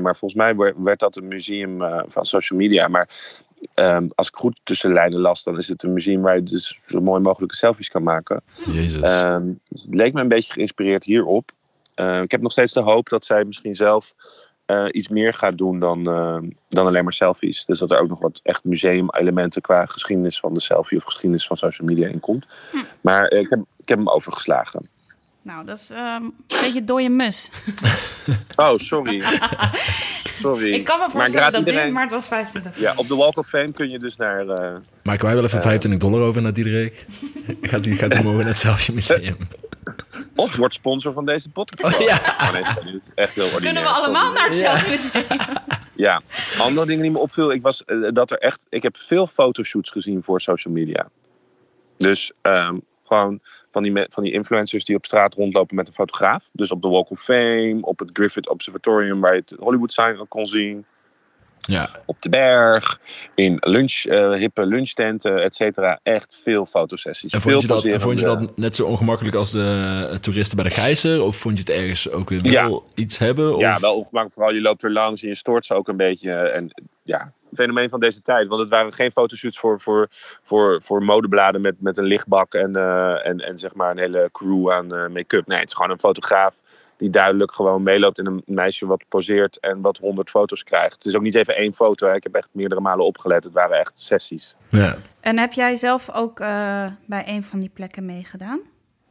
Maar volgens mij werd, werd dat een museum eh, van social media. Maar ehm, als ik goed tussen de lijnen las, dan is het een museum waar je dus zo mooi mogelijke selfies kan maken. Jezus. Ehm, het leek me een beetje geïnspireerd hierop. Eh, ik heb nog steeds de hoop dat zij misschien zelf eh, iets meer gaat doen dan, eh, dan alleen maar selfies. Dus dat er ook nog wat echt museumelementen qua geschiedenis van de selfie of geschiedenis van social media in komt. Hm. Maar eh, ik, heb, ik heb hem overgeslagen. Nou, dat is ehm, een beetje dode mus. Oh, sorry. sorry. Ik kan me voorstellen dat iedereen- dit, maar het was 25. Ja, op de Walk of Fame kun je dus naar... eh, Maken wij wel even 25 dollar over naar Diederik? gaat u, gaat u morgen naar het Selfie Museum? of wordt sponsor van deze podcast. Oh, ja. Oh, nee, sorry, dit is echt heel ordinair. Kunnen we allemaal Sorry. naar het Selfie Museum? Ja, andere dingen die me opviel, ik was eh, dat er echt, ik heb veel fotoshoots gezien voor social media. Dus ehm, gewoon van die, van die influencers die op straat rondlopen met een fotograaf. Dus op de Walk of Fame, op het Griffith Observatorium waar je het Hollywood sign kon zien. Ja. Op de berg, in lunch, eh, hippe lunchtenten, et cetera. Echt veel fotosessies. En vond je, dat, en vond je dat net zo ongemakkelijk als de eh, toeristen bij de Gijzer? Of vond je het ergens ook weer wel iets hebben? Of... Ja, wel ongemakkelijk. Vooral je loopt er langs en je stoort ze ook een beetje. En ja, een fenomeen van deze tijd. Want het waren geen fotoshoots voor, voor, voor, voor modebladen met, met een lichtbak en, eh, en, en zeg maar een hele crew aan make-up. Nee, het is gewoon een fotograaf die duidelijk gewoon meeloopt en een meisje wat poseert en wat honderd foto's krijgt. Het is ook niet even één foto. Hè. Ik heb echt meerdere malen opgelet. Het waren echt sessies. Ja. En heb jij zelf ook eh, bij een van die plekken meegedaan?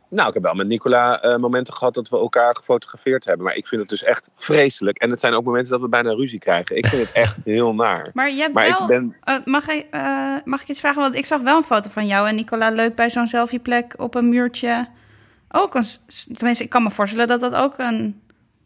Nou, ik heb wel met Nicola eh, momenten gehad dat we elkaar gefotografeerd hebben. Maar ik vind het dus echt vreselijk. En het zijn ook momenten dat we bijna ruzie krijgen. Ik vind het echt heel naar. Maar je hebt Maar wel... ik ben eh, mag, ik, eh, mag ik iets vragen? Want ik zag wel een foto van jou en Nicola leuk bij zo'n selfieplek op een muurtje. Ook een... Tenminste, ik kan me voorstellen dat dat ook een...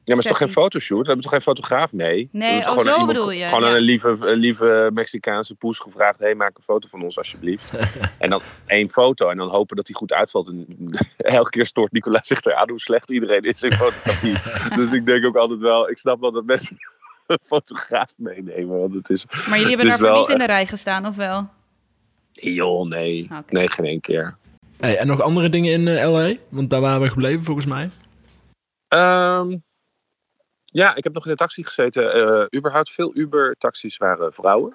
Ja, maar het is toch geen fotoshoot? We hebben toch geen fotograaf mee? Nee, hebben oh, gewoon zo iemand- bedoel je, Gewoon ja. aan een lieve, een lieve Mexicaanse poes gevraagd... hey, maak een foto van ons alsjeblieft. en dan één foto en dan hopen dat die goed uitvalt. En elke keer stoort Nicola zich eraan hoe slecht iedereen is in fotografie. dus ik denk ook altijd wel... Ik snap wel dat mensen een fotograaf meenemen. Want het is... Maar jullie hebben daarvoor wel niet in de rij gestaan, of wel? Joh, nee. Nee, geen één keer. Hey, en nog andere dingen in eh, LA? Want daar waren we gebleven volgens mij. Ehm, ja, ik heb nog in de taxi gezeten. Eh überhaupt veel Uber-taxis waren vrouwen.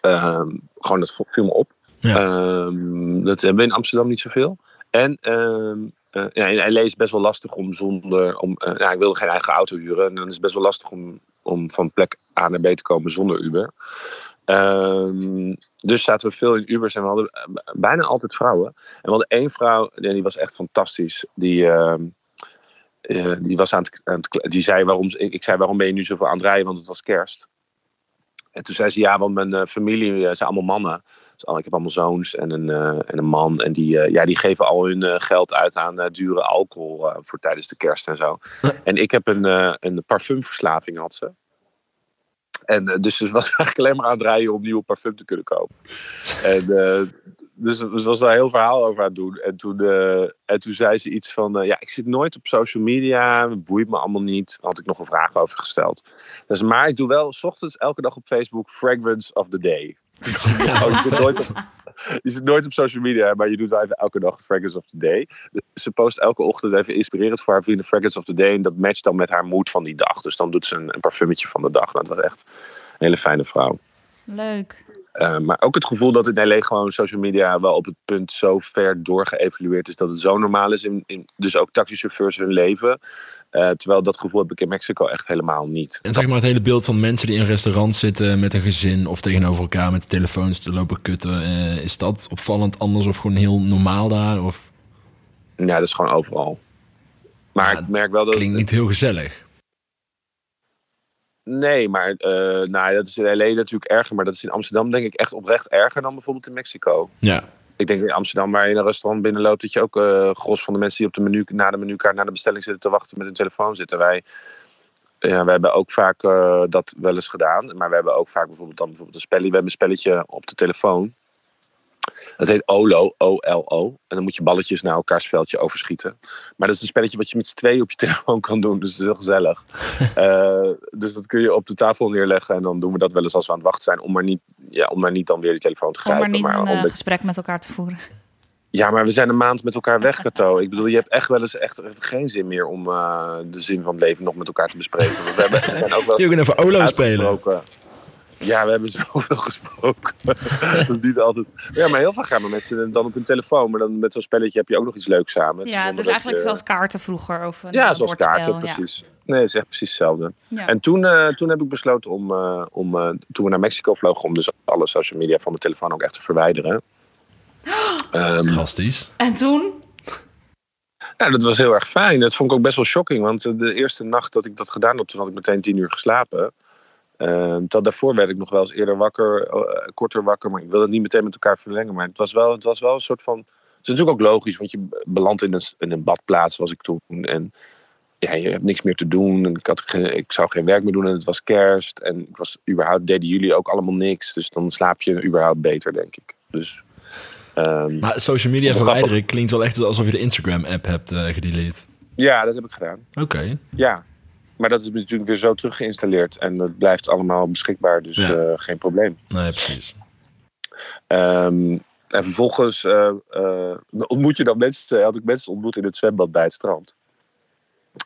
Ehm, gewoon, dat viel me op. Ja. Ehm, dat hebben we in Amsterdam niet zoveel. En eh, ja, in LA is het best wel lastig om zonder... Om, eh, ja, ik wilde geen eigen auto huren. En dan is het best wel lastig om, om van plek A naar B te komen zonder Uber. Ehm, dus zaten we veel in Ubers en we hadden eh, bijna altijd vrouwen. En we hadden één vrouw, die was echt fantastisch. Die, ehm, eh, die, was aan het, aan het kle- die zei waarom, ik, ik zei waarom ben je nu zoveel aan het rijden, want het was kerst. En toen zei ze ja, want mijn eh, familie zijn allemaal mannen. Dus al- ik heb allemaal zoons en een, en een man. En die, ja, die geven al hun geld uit aan dure alcohol voor tijdens de kerst en zo. En ik heb een, een parfumverslaving had ze. En eh, dus ze was eigenlijk alleen maar aan het rijden om nieuwe parfum te kunnen kopen. En, eh, dus ze was daar een heel verhaal over aan het doen. En toen, eh, en toen zei ze iets van: eh, Ja, ik zit nooit op social media. Het boeit me allemaal niet. Daar had ik nog een vraag over gesteld. Dus, maar ik doe wel 's ochtends elke dag op Facebook Fragrance of the Day. Oh, je, zit nooit op, je zit nooit op social media, maar je doet wel even elke dag Fragrance of the Day. Ze post elke ochtend even inspirerend voor haar vrienden Fragrance of the Day. En dat matcht dan met haar mood van die dag. Dus dan doet ze een, een parfummetje van de dag. Nou, dat was echt een hele fijne vrouw. Leuk. Uh, maar ook het gevoel dat in LA gewoon social media wel op het punt zo ver doorgeëvalueerd is dat het zo normaal is. In, in, dus ook taxichauffeurs hun leven. Uh, terwijl dat gevoel heb ik in Mexico echt helemaal niet. En zeg maar het hele beeld van mensen die in een restaurant zitten met een gezin of tegenover elkaar met telefoons te lopen kutten. Uh, is dat opvallend anders of gewoon heel normaal daar? Of? Ja, dat is gewoon overal. Maar ja, ik merk wel dat. Klinkt niet heel gezellig. Nee, maar uh, nou, dat is in LA natuurlijk erger. Maar dat is in Amsterdam denk ik echt oprecht erger dan bijvoorbeeld in Mexico. Ja. Ik denk in Amsterdam, waar je in een restaurant binnenloopt, dat je ook eh gros van de mensen die op de menu, na de menukaart naar de bestelling zitten te wachten met hun telefoon zitten. Wij, ja, wij hebben ook vaak eh, dat wel eens gedaan. Maar we hebben ook vaak bijvoorbeeld dan bijvoorbeeld een spelletje. We hebben een spelletje op de telefoon. Dat heet OLO, O-L-O. En dan moet je balletjes naar elkaars veldje overschieten. Maar dat is een spelletje wat je met z'n tweeën op je telefoon kan doen. Dus het is heel gezellig. Eh, dus dat kun je op de tafel neerleggen. En dan doen we dat wel eens als we aan het wachten zijn. Om maar niet, ja, om maar niet dan weer die telefoon te grijpen. maar niet een om eh, gesprek met elkaar te voeren. ja, maar we zijn een maand met elkaar weg, Kato. Ik bedoel, je hebt echt wel eens echt geen zin meer om eh, de zin van het leven nog met elkaar te bespreken. We, hebben, we zijn ook wel Je kunt even Olo spelen. Ja, we hebben zoveel gesproken. dat niet altijd. Ja, maar heel vaak gaan we met z'n dan op een telefoon. Maar dan met zo'n spelletje heb je ook nog iets leuks samen. Ja, het is eigenlijk je- zoals kaarten vroeger. Of een Ja, zoals kaarten, ja. precies. Nee, het is echt precies hetzelfde. Ja. En toen, eh, toen heb ik besloten om, eh, om eh, toen we naar Mexico vlogen, om dus alle social media van mijn telefoon ook echt te verwijderen. Ehm, Drastisch. En toen? Ja, dat was heel erg fijn. Dat vond ik ook best wel shocking. Want de eerste nacht dat ik dat gedaan had, toen had ik meteen tien uur geslapen. Uh, tot daarvoor werd ik nog wel eens eerder wakker, eh, korter wakker. Maar ik wilde het niet meteen met elkaar verlengen. Maar het was wel, het was wel een soort van... Het is natuurlijk ook logisch, want je belandt in een, in een badplaats, was ik toen. En ja, je hebt niks meer te doen. En ik, had geen, ik zou geen werk meer doen en het was kerst. En ik was, überhaupt deden jullie ook allemaal niks. Dus dan slaap je überhaupt beter, denk ik. Dus... ehm, Maar social media verwijderen klinkt wel echt alsof je de Instagram-app hebt gedelete. ja, dat heb ik gedaan. Oké. Ja, maar dat is natuurlijk weer zo terug geïnstalleerd. En dat blijft allemaal beschikbaar, dus Ja. eh, geen probleem. Nee, precies. Ehm, en vervolgens eh, eh, ontmoet je dan mensen, had ik mensen ontmoet in het zwembad bij het strand.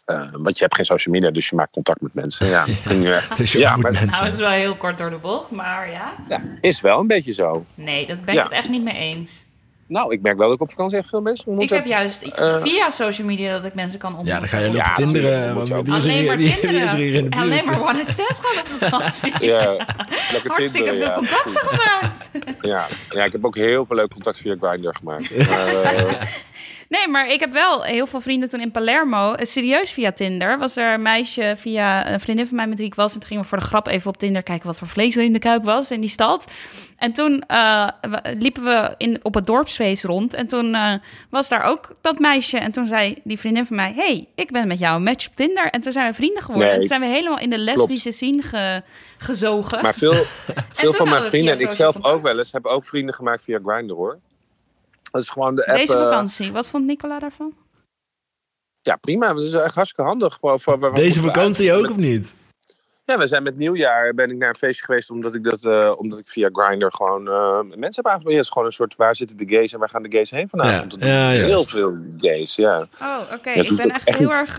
Eh, want je hebt geen social media, dus je maakt contact met mensen. Ja, eh, Dus je Ja, maar- mensen. Nou, het is wel heel kort door de bocht, maar ja. ja, is wel een beetje zo. Nee, dat ben ik Ja. het echt niet mee eens. Nou, ik merk wel dat ik op vakantie echt veel mensen ontmoet Ik heb juist Eh. via social media dat ik mensen kan ontmoeten. Ja, dan ga je lopen Ja, tinderen. je want. Wie is, er hier, maar wie, wie tinderen. is er hier in de buurt? Alleen maar one night stands gehad op vakantie. Ja, Hartstikke veel ja, contacten precies. gemaakt. Ja. ja, ik heb ook heel veel leuk contact via Grindr gemaakt. Maar, eh, Nee, maar ik heb wel heel veel vrienden toen in Palermo. eh, Serieus via Tinder. Was er een meisje via een vriendin van mij met wie ik was. En toen gingen we voor de grap even op Tinder kijken wat voor vlees er in de kuip was in die stad. En toen eh, liepen we in, op het dorpsfeest rond. En toen eh, was daar ook dat meisje. En toen zei die vriendin van mij: hey, ik ben met jou een match op Tinder. En toen zijn we vrienden geworden. Nee. En toen zijn we helemaal in de lesbische scene ge- gezogen. Maar veel, veel van mijn vrienden, en ik zelf ook wel eens, hebben ook vrienden gemaakt via Grindr hoor. Dat is gewoon de app. Deze eh, vakantie, wat vond Nicola daarvan? ja, prima. Dat is echt hartstikke handig. Voor- waar- Deze vakantie ook of niet? Ja, we zijn met nieuwjaar ben ik naar een feestje geweest omdat ik dat, eh, omdat ik via Grindr gewoon eh, mensen heb aangesproken. Ja, het is gewoon een soort waar zitten de gays en waar gaan de gays heen vanavond? Ja, heel juist. veel gays, ja. Oh, oké. Ja, ik ben echt echt heel erg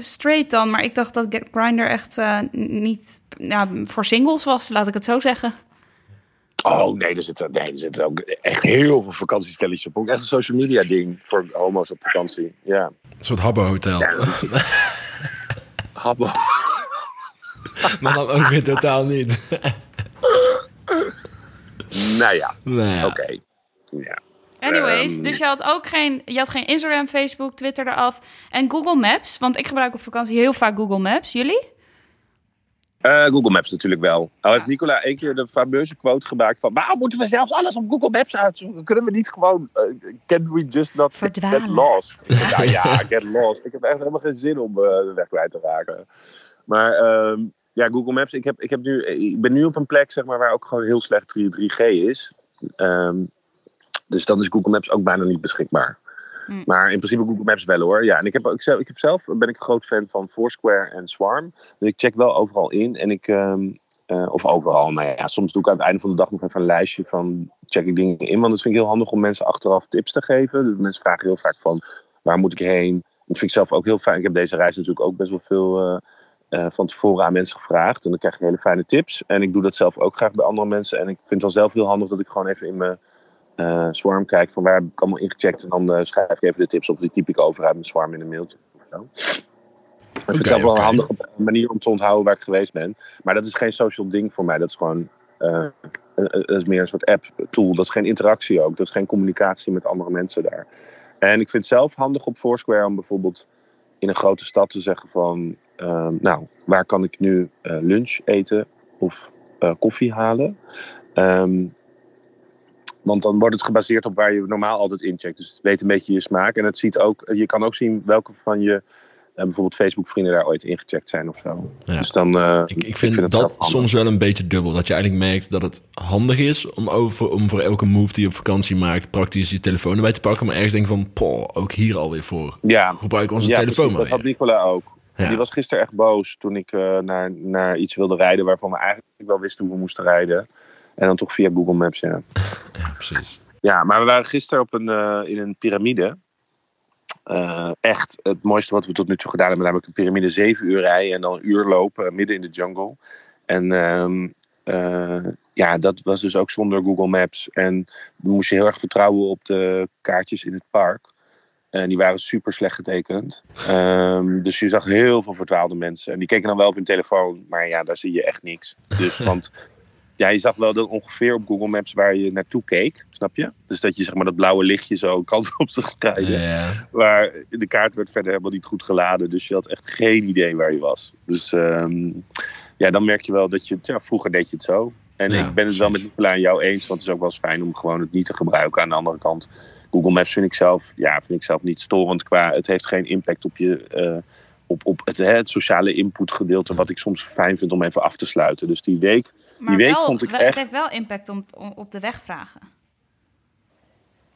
straight dan. Maar ik dacht dat Grindr echt eh, niet ja, voor singles was, laat ik het zo zeggen. Oh nee, er zitten, nee, er zitten ook echt heel veel vakantiestelletjes op. Ook echt een social media ding voor homo's op vakantie. Ja. Een soort habbo-hotel. Ja, Habbo. maar dan ook weer totaal niet. Nou ja, nou ja. oké. Ja. Anyways, Ehm. dus je had ook geen, je had geen Instagram, Facebook, Twitter eraf. En Google Maps, want ik gebruik op vakantie heel vaak Google Maps. Jullie? Eh, Google Maps natuurlijk wel. Al heeft Nicola één keer de fameuze quote gemaakt van... waarom moeten we zelfs alles op Google Maps uitzoeken? Kunnen we niet gewoon... eh, can we just not get lost? ja, ja, get lost. Ik heb echt helemaal geen zin om eh, de weg kwijt te raken. Maar ehm, ja, Google Maps. Ik, heb, ik, heb nu, ik ben nu op een plek zeg maar, waar ook gewoon heel slecht 3, 3G is. Ehm, dus dan is Google Maps ook bijna niet beschikbaar. Hm. Maar in principe Google Maps wel hoor. Ja, en ik heb, ik, zelf, ik heb zelf ben ik een groot fan van Foursquare en Swarm. Dus ik check wel overal in. En ik, ehm, eh, of overal, nou ja, soms doe ik aan het einde van de dag nog even een lijstje van check ik dingen in. Want dat vind ik heel handig om mensen achteraf tips te geven. Dus mensen vragen heel vaak van waar moet ik heen? Dat vind ik zelf ook heel fijn. Ik heb deze reis natuurlijk ook best wel veel eh, eh, van tevoren aan mensen gevraagd. En dan krijg je hele fijne tips. En ik doe dat zelf ook graag bij andere mensen. En ik vind het dan zelf heel handig dat ik gewoon even in mijn eh, Swarm kijk van waar heb ik allemaal ingecheckt. En dan eh, schrijf ik even de tips of die typ ik over uit mijn Swarm in een mailtje of zo. Ik vind het zelf wel een handige manier om te onthouden waar ik geweest ben. Maar dat is geen social ding voor mij. Dat is gewoon eh, dat is meer een soort app-tool. Dat is geen interactie ook. Dat is geen communicatie met andere mensen daar. En ik vind het zelf handig op Foursquare om bijvoorbeeld in een grote stad te zeggen van... ehm, nou, waar kan ik nu lunch eten of koffie halen? Ehm, Want dan wordt het gebaseerd op waar je normaal altijd incheckt. Dus het weet een beetje je smaak. En het ziet ook, je kan ook zien welke van je uh, bijvoorbeeld Facebook-vrienden daar ooit ingecheckt zijn of zo. Ja. Dus dan, uh, ik, ik, vind ik dat soms wel een beetje dubbel. Dat je eigenlijk merkt dat het handig is om, over, om voor elke move die je op vakantie maakt, praktisch je telefoon erbij te pakken. Maar ergens denk van, poh, ook hier alweer voor. Ja. Gebruik onze ja, telefoon precies, maar. Dat had Nicola ook. Ja. Die was gisteren echt boos toen ik uh, naar, naar iets wilde rijden waarvan we eigenlijk wel wisten hoe we moesten rijden. En dan toch via Google Maps, ja. ja, precies. Ja, maar we waren gisteren op een, uh, in een piramide. Uh, echt het mooiste wat we tot nu toe gedaan hebben. Namelijk een piramide zeven uur rijden en dan een uur lopen midden in de jungle. En uh, ja, dat was dus ook zonder Google Maps. En we moesten heel erg vertrouwen op de kaartjes in het park. En die waren super slecht getekend. Um, dus je zag heel veel verdwaalde mensen. En die keken dan wel op hun telefoon. Maar ja, daar zie je echt niks. Dus, want ja, je zag wel dat ongeveer op Google Maps waar je naartoe keek. Snap je? Dus dat je zeg maar dat blauwe lichtje zo kant op zag krijgen. Ja. Maar de kaart werd verder helemaal niet goed geladen. Dus je had echt geen idee waar je was. Dus um, ja, dan merk je wel dat je... Ja, vroeger deed je het zo. En Ja, ik ben het wel met. Nicola en jou eens. Want het is ook wel eens fijn om gewoon het niet te gebruiken. Aan de andere kant... Google Maps vind ik zelf, ja, vind ik zelf niet storend qua. Het heeft geen impact op je. Uh, op, op het, hè, het sociale input gedeelte. Wat ik soms fijn vind om even af te sluiten. Dus die week. Maar die week wel, vond ik wel- echt. het heeft wel impact om, om- op de wegvragen.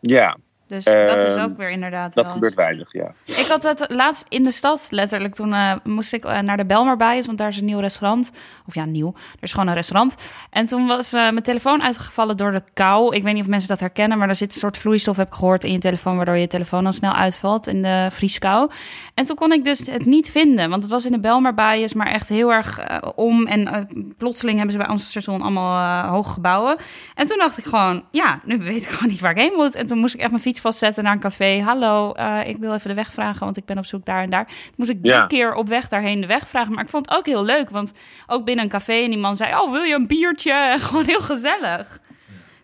Ja, Dus dat is Ehm, ook weer inderdaad dat wel... gebeurt weinig, ja. Ik had het laatst in de stad, letterlijk. Toen eh, moest ik eh, naar de Belmarbijes, want daar is een nieuw restaurant. Of ja, nieuw. Er is gewoon een restaurant. En toen was eh, mijn telefoon uitgevallen door de kou. Ik weet niet of mensen dat herkennen, maar er zit een soort vloeistof, heb ik gehoord, in je telefoon, waardoor je telefoon dan snel uitvalt in de vrieskou. En toen kon ik dus het niet vinden, want het was in de Belmarbijes, maar echt heel erg om. En plotseling hebben ze bij station allemaal hoge gebouwen. En toen dacht ik gewoon, ja, nu weet ik gewoon niet waar ik heen moet. En toen moest ik echt mijn fiets vastzetten naar een café. Hallo, eh, ik wil even de weg vragen, want ik ben op zoek daar en daar. Toen moest ik drie Ja. keer op weg daarheen de weg vragen. Maar ik vond het ook heel leuk, want ook binnen een café... en die man zei, oh, wil je een biertje? En gewoon heel gezellig.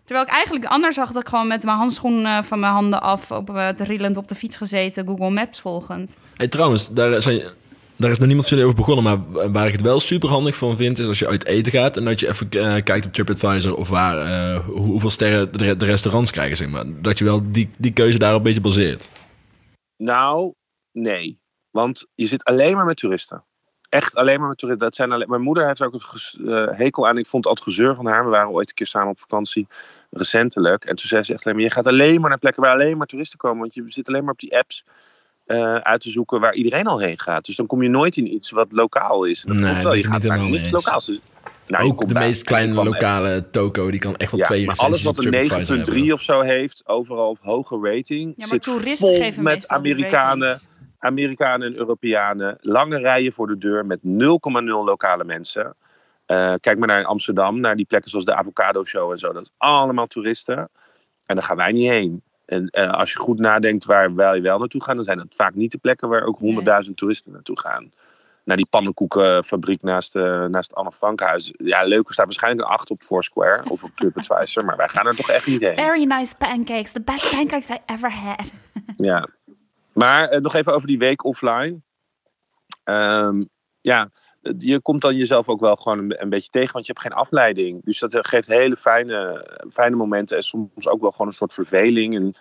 Terwijl ik eigenlijk anders zag dat ik gewoon met mijn handschoen eh, van mijn handen af... op uh, rielend op de fiets gezeten, Google Maps volgend. Hey, trouwens, daar, zijn, daar is nog niemand jullie over begonnen. Maar waar ik het wel super handig van vind, is als je uit eten gaat en dat je even eh, kijkt op TripAdvisor of waar, eh, hoe- hoeveel sterren de, restaurants krijgen, zeg maar. Dat je wel die, die keuze daar een beetje baseert. Nou, nee. Want je zit alleen maar met toeristen. Echt alleen maar met toeristen. Dat zijn alleen... Mijn moeder heeft ook een eh, hekel aan. Ik vond het altijd van haar. We waren ooit een keer samen op vakantie, recentelijk. En toen zei ze echt alleen maar... Je gaat alleen maar naar plekken waar alleen maar toeristen komen. Want je zit alleen maar op die apps eh, uit te zoeken waar iedereen al heen gaat. Dus dan kom je nooit in iets wat lokaal is. Dat Nee, wel. Je gaat niet naar niks eens. lokaals. Nou, je Ook de meest kleine lokale toko, die kan echt wel Ja, twee maar alles wat een TripAdvisor 9.3 hebben. of zo heeft, overal hoge rating, Ja, maar zit toeristen vol geven met Amerikanen. Amerikanen en Europeanen. Lange rijen voor de deur met 0,0 lokale mensen. Eh, kijk maar naar Amsterdam, naar die plekken zoals de Avocado Show en zo. Dat is allemaal toeristen. En daar gaan wij niet heen. En eh, als je goed nadenkt waar wij wel naartoe gaan, dan zijn dat vaak niet de plekken waar ook 100.000 toeristen naartoe gaan. Naar die pannenkoekenfabriek naast, eh naast Anne Frankhuis. Ja, leuk, er staat waarschijnlijk een 8 op Foursquare of op TripAdvisor, maar wij gaan er toch echt niet heen. Very nice pancakes. The best pancakes I ever had. Ja. Maar eh, nog even over die week offline. Ehm, ja, je komt dan jezelf ook wel gewoon een, een beetje tegen, want je hebt geen afleiding. Dus dat geeft hele fijne, fijne momenten en soms ook wel gewoon een soort verveling. En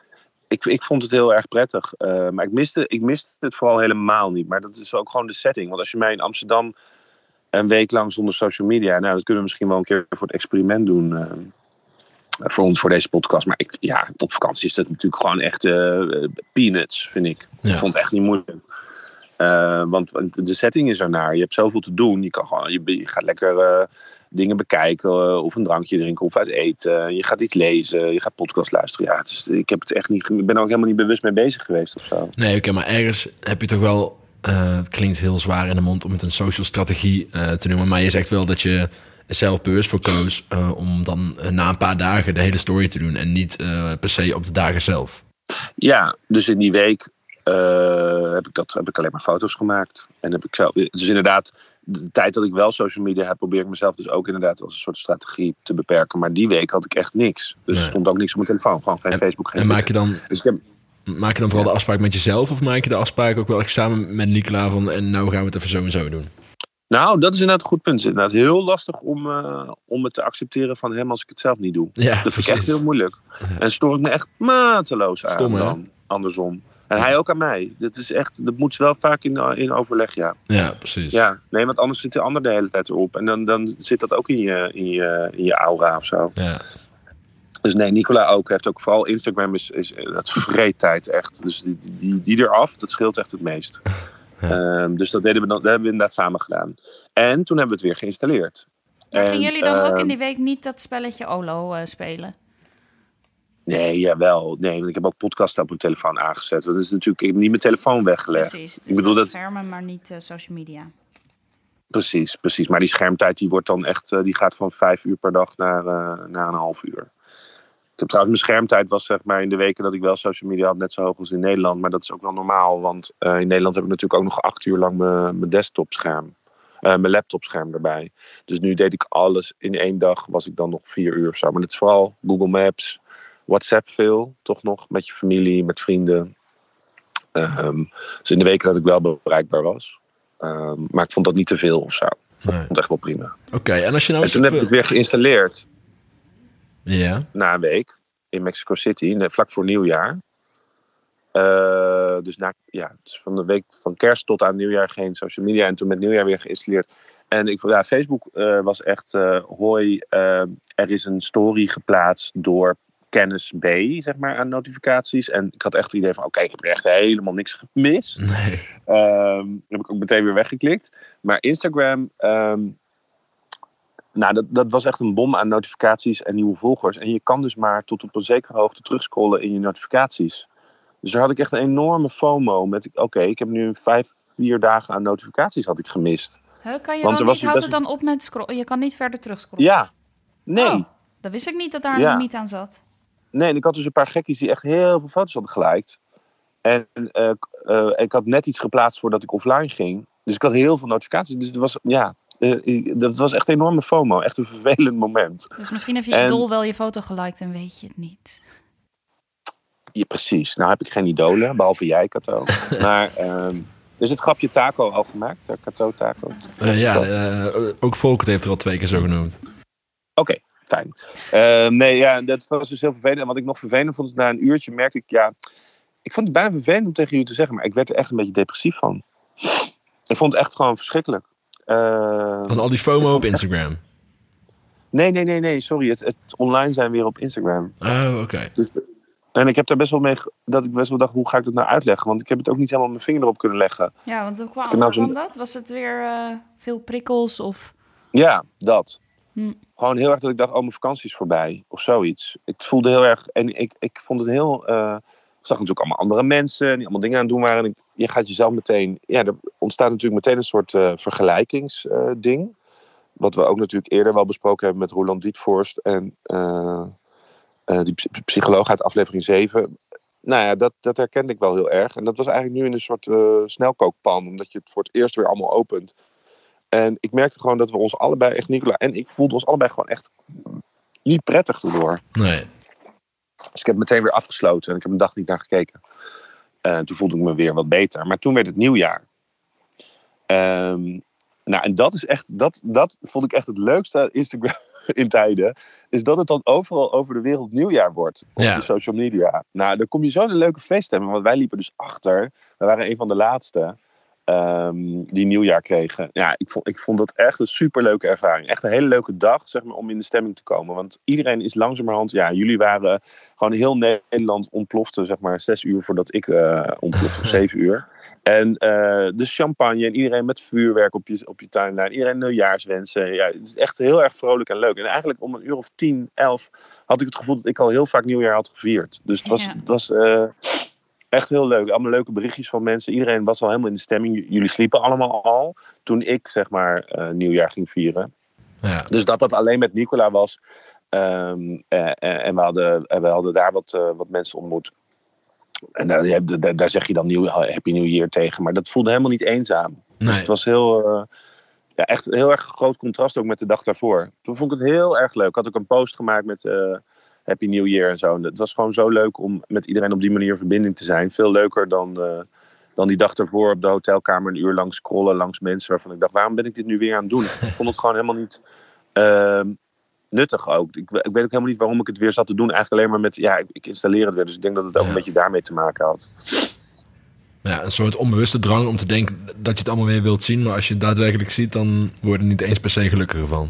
ik, ik vond het heel erg prettig. Eh, maar ik miste, ik miste het vooral helemaal niet. Maar dat is ook gewoon de setting. Want als je mij in Amsterdam een week lang zonder social media... Nou, dat kunnen we misschien wel een keer voor het experiment doen... eh, voor ons, voor deze podcast. Maar ik, ja, op vakantie is dat natuurlijk gewoon echt eh, peanuts, vind ik. Ja. Ik vond het echt niet moeilijk. Eh, want de setting is ernaar. Je hebt zoveel te doen. Je, kan gewoon, je, je gaat lekker eh, dingen bekijken. eh, of een drankje drinken. Of uit eten. Je gaat iets lezen. Je gaat podcast luisteren. Ja, het is, ik heb het echt niet... Ik ben er ook helemaal niet bewust mee bezig geweest of zo. Nee, oké, maar ergens heb je toch wel... het klinkt heel zwaar in de mond om het een social strategie te noemen. Maar je zegt wel dat je zelf bewust voor koos... om dan na een paar dagen de hele story te doen... en niet per se op de dagen zelf. Ja, dus in die week eh, heb, ik dat, heb ik alleen maar foto's gemaakt. En heb ik zelf, dus inderdaad, de tijd dat ik wel social media heb, probeer ik mezelf dus ook inderdaad als een soort strategie te beperken. Maar die week had ik echt niks. Dus er stond ook niks op mijn telefoon. Gewoon geen Facebook, geen En maak je dan, Dus heb, maak je dan vooral de afspraak met jezelf... of maak je de afspraak ook wel echt samen met Nicola van... en nou gaan we het even zo en zo doen? Nou, dat is inderdaad een goed punt. Het is inderdaad heel lastig om, eh, om het te accepteren van hem als ik het zelf niet doe. Ja, dat vind ik echt heel moeilijk. En stoor ik me echt mateloos aan Stom, hè? dan, andersom. En hij ook aan mij. Dat, is echt, dat moet wel vaak in, in overleg, ja. Ja, precies. Ja, nee, want anders zit de ander de hele tijd erop. En dan, dan zit dat ook in je, in, je, in je aura of zo. Ja. Dus nee, Nicola ook. Heeft ook vooral Instagram is, is dat vreedtijd echt. Dus die, die, die eraf, dat scheelt echt het meest. Ehm, dus dat, deden we dan, dat hebben we inderdaad samen gedaan. En toen hebben we het weer geïnstalleerd. Maar En, gingen jullie dan ook ehm, in die week niet dat spelletje Olo eh, spelen? Nee, jawel. Nee, want ik heb ook podcasten op mijn telefoon aangezet. Dat is natuurlijk, ik heb niet mijn telefoon weggelegd. Precies. Dus ik bedoel dat, schermen, maar niet eh, social media. precies, precies. Maar die schermtijd die wordt dan echt, eh, die gaat van vijf uur per dag naar, eh, naar een half uur. Ik heb trouwens, mijn schermtijd was zeg maar in de weken dat ik wel social media had net zo hoog als in Nederland. Maar dat is ook wel normaal, want in Nederland heb ik natuurlijk ook nog acht uur lang mijn, mijn desktopscherm. eh, mijn laptopscherm erbij. Dus nu deed ik alles in één dag, was ik dan nog vier uur of zo. Maar dat is vooral Google Maps, WhatsApp veel, toch nog, met je familie, met vrienden. Ehm, dus in de weken dat ik wel bereikbaar was. Ehm, maar ik vond dat niet te veel of zo. Ik vond het echt wel prima. Oké, en als je nou En toen heb ik het weer geïnstalleerd Ja. na een week in Mexico City, vlak voor nieuwjaar. Eh, dus, na, ja, dus van de week van kerst tot aan nieuwjaar geen social media. En toen met nieuwjaar weer geïnstalleerd. En ik vond, ja, Facebook eh, was echt, eh hoi, er is een story geplaatst door kennis B, zeg maar, aan notificaties. En ik had echt het idee van, oké, ik heb er echt helemaal niks gemist. Nee. Ehm, heb ik ook meteen weer weggeklikt. Maar Instagram, ehm, nou, dat, dat was echt een bom aan notificaties en nieuwe volgers. En je kan dus maar tot op een zekere hoogte terugscrollen in je notificaties. Dus daar had ik echt een enorme FOMO met, oké, ik heb nu vijf, vier dagen aan notificaties had ik gemist. Huh, kan je Want dan er niet, was houdt het dan op met scrollen? Je kan niet verder terugscrollen? Ja, nee. Oh, dat wist ik niet dat daar een Ja. limiet aan zat. Nee, en ik had dus een paar gekkies die echt heel veel foto's hadden geliked. En eh, eh, ik had net iets geplaatst voordat ik offline ging. Dus ik had heel veel notificaties. Dus het was, ja, eh, dat was echt een enorme FOMO. Echt een vervelend moment. Dus misschien heeft je En- idool wel je foto geliked en weet je het niet. Ja, precies. Nou heb ik geen idolen, behalve jij, Kato. maar ehm, is het grapje taco al gemaakt? Kato taco? Eh, ja, ook Volkert heeft er al twee keer zo genoemd. Oké, fijn. Ehm, nee, ja, dat was dus heel vervelend. En wat ik nog vervelend vond, is na een uurtje merkte ik, ja... Ik vond het bijna vervelend om tegen jullie te zeggen, maar ik werd er echt een beetje depressief van. Ik vond het echt gewoon verschrikkelijk. Ehm, Van al die FOMO op Instagram. nee, nee, nee, nee, sorry. Het, het online zijn weer op Instagram. Oh, oké. En ik heb daar best wel mee, dat ik best wel dacht, hoe ga ik dat nou uitleggen? Want ik heb het ook niet helemaal mijn vinger erop kunnen leggen. Ja, want hoe kwam, nou kwam dat? Was het weer eh, veel prikkels of... Ja, dat. Hm. Gewoon heel erg dat ik dacht, oh, mijn vakantie is voorbij. Of zoiets. Ik voelde heel erg... En ik, ik vond het heel... eh, ik zag natuurlijk allemaal andere mensen die allemaal dingen aan het doen waren. En je gaat jezelf meteen... Ja, er ontstaat natuurlijk meteen een soort eh vergelijkingsding. wat we ook natuurlijk eerder wel besproken hebben met Roland Dietvorst. En eh, die psy- psycholoog uit aflevering 7. Nou ja, dat, dat herkende ik wel heel erg. En dat was eigenlijk nu in een soort snelkookpan. Omdat je het voor het eerst weer allemaal opent. En ik merkte gewoon dat we ons allebei, echt Nicola en ik, voelden ons allebei gewoon echt niet prettig erdoor. Nee. Dus ik heb meteen weer afgesloten en ik heb een dag niet naar gekeken. En toen voelde ik me weer wat beter. Maar toen werd het nieuwjaar. Ehm, nou, en dat is echt, dat, dat vond ik echt het leukste Instagram in tijden. Is dat het dan overal over de wereld nieuwjaar wordt. Op Ja. de social media. Nou, dan kom je zo een leuke feeststemming. Want wij liepen dus achter. We waren een van de laatste. Ehm, die nieuwjaar kregen. Ja, ik vond, ik vond dat echt een superleuke ervaring. Echt een hele leuke dag, zeg maar, om in de stemming te komen. Want iedereen is langzamerhand... Ja, jullie waren gewoon heel Nederland ontplofte, zeg maar, zes uur voordat ik eh ontplofte, of zeven uur. En eh, de champagne en iedereen met vuurwerk op je, op je timeline. Iedereen nieuwjaarswensen. Ja, het is echt heel erg vrolijk en leuk. En eigenlijk om een uur of tien, elf had ik het gevoel dat ik al heel vaak nieuwjaar had gevierd. Dus het was, Ja. het was eh, echt heel leuk. Allemaal leuke berichtjes van mensen. Iedereen was al helemaal in de stemming. Jullie sliepen allemaal al toen ik, zeg maar, eh, nieuwjaar ging vieren. Ja. Dus dat dat alleen met Nicola was. Ehm, eh, eh, en we hadden, en we hadden daar wat, wat mensen ontmoet. En daar, daar, daar zeg je dan nieuw, Happy New Year tegen. Maar dat voelde helemaal niet eenzaam. Dus het was heel, eh, ja, echt heel erg groot contrast ook met de dag daarvoor. Toen vond ik het heel erg leuk. Ik had ook een post gemaakt met Happy New Year en zo. En het was gewoon zo leuk om met iedereen op die manier in verbinding te zijn. Veel leuker dan, eh, dan die dag ervoor op de hotelkamer een uur lang scrollen langs mensen waarvan ik dacht, waarom ben ik dit nu weer aan het doen? Ik vond het gewoon helemaal niet ehm, nuttig ook. Ik, ik, weet ook helemaal niet waarom ik het weer zat te doen. Eigenlijk alleen maar met, ja, ik, ik installeer het weer. Dus ik denk dat het ook Ja. een beetje daarmee te maken had. Ja, een soort onbewuste drang om te denken dat je het allemaal weer wilt zien. Maar als je het daadwerkelijk ziet, dan word je er niet eens per se gelukkiger van.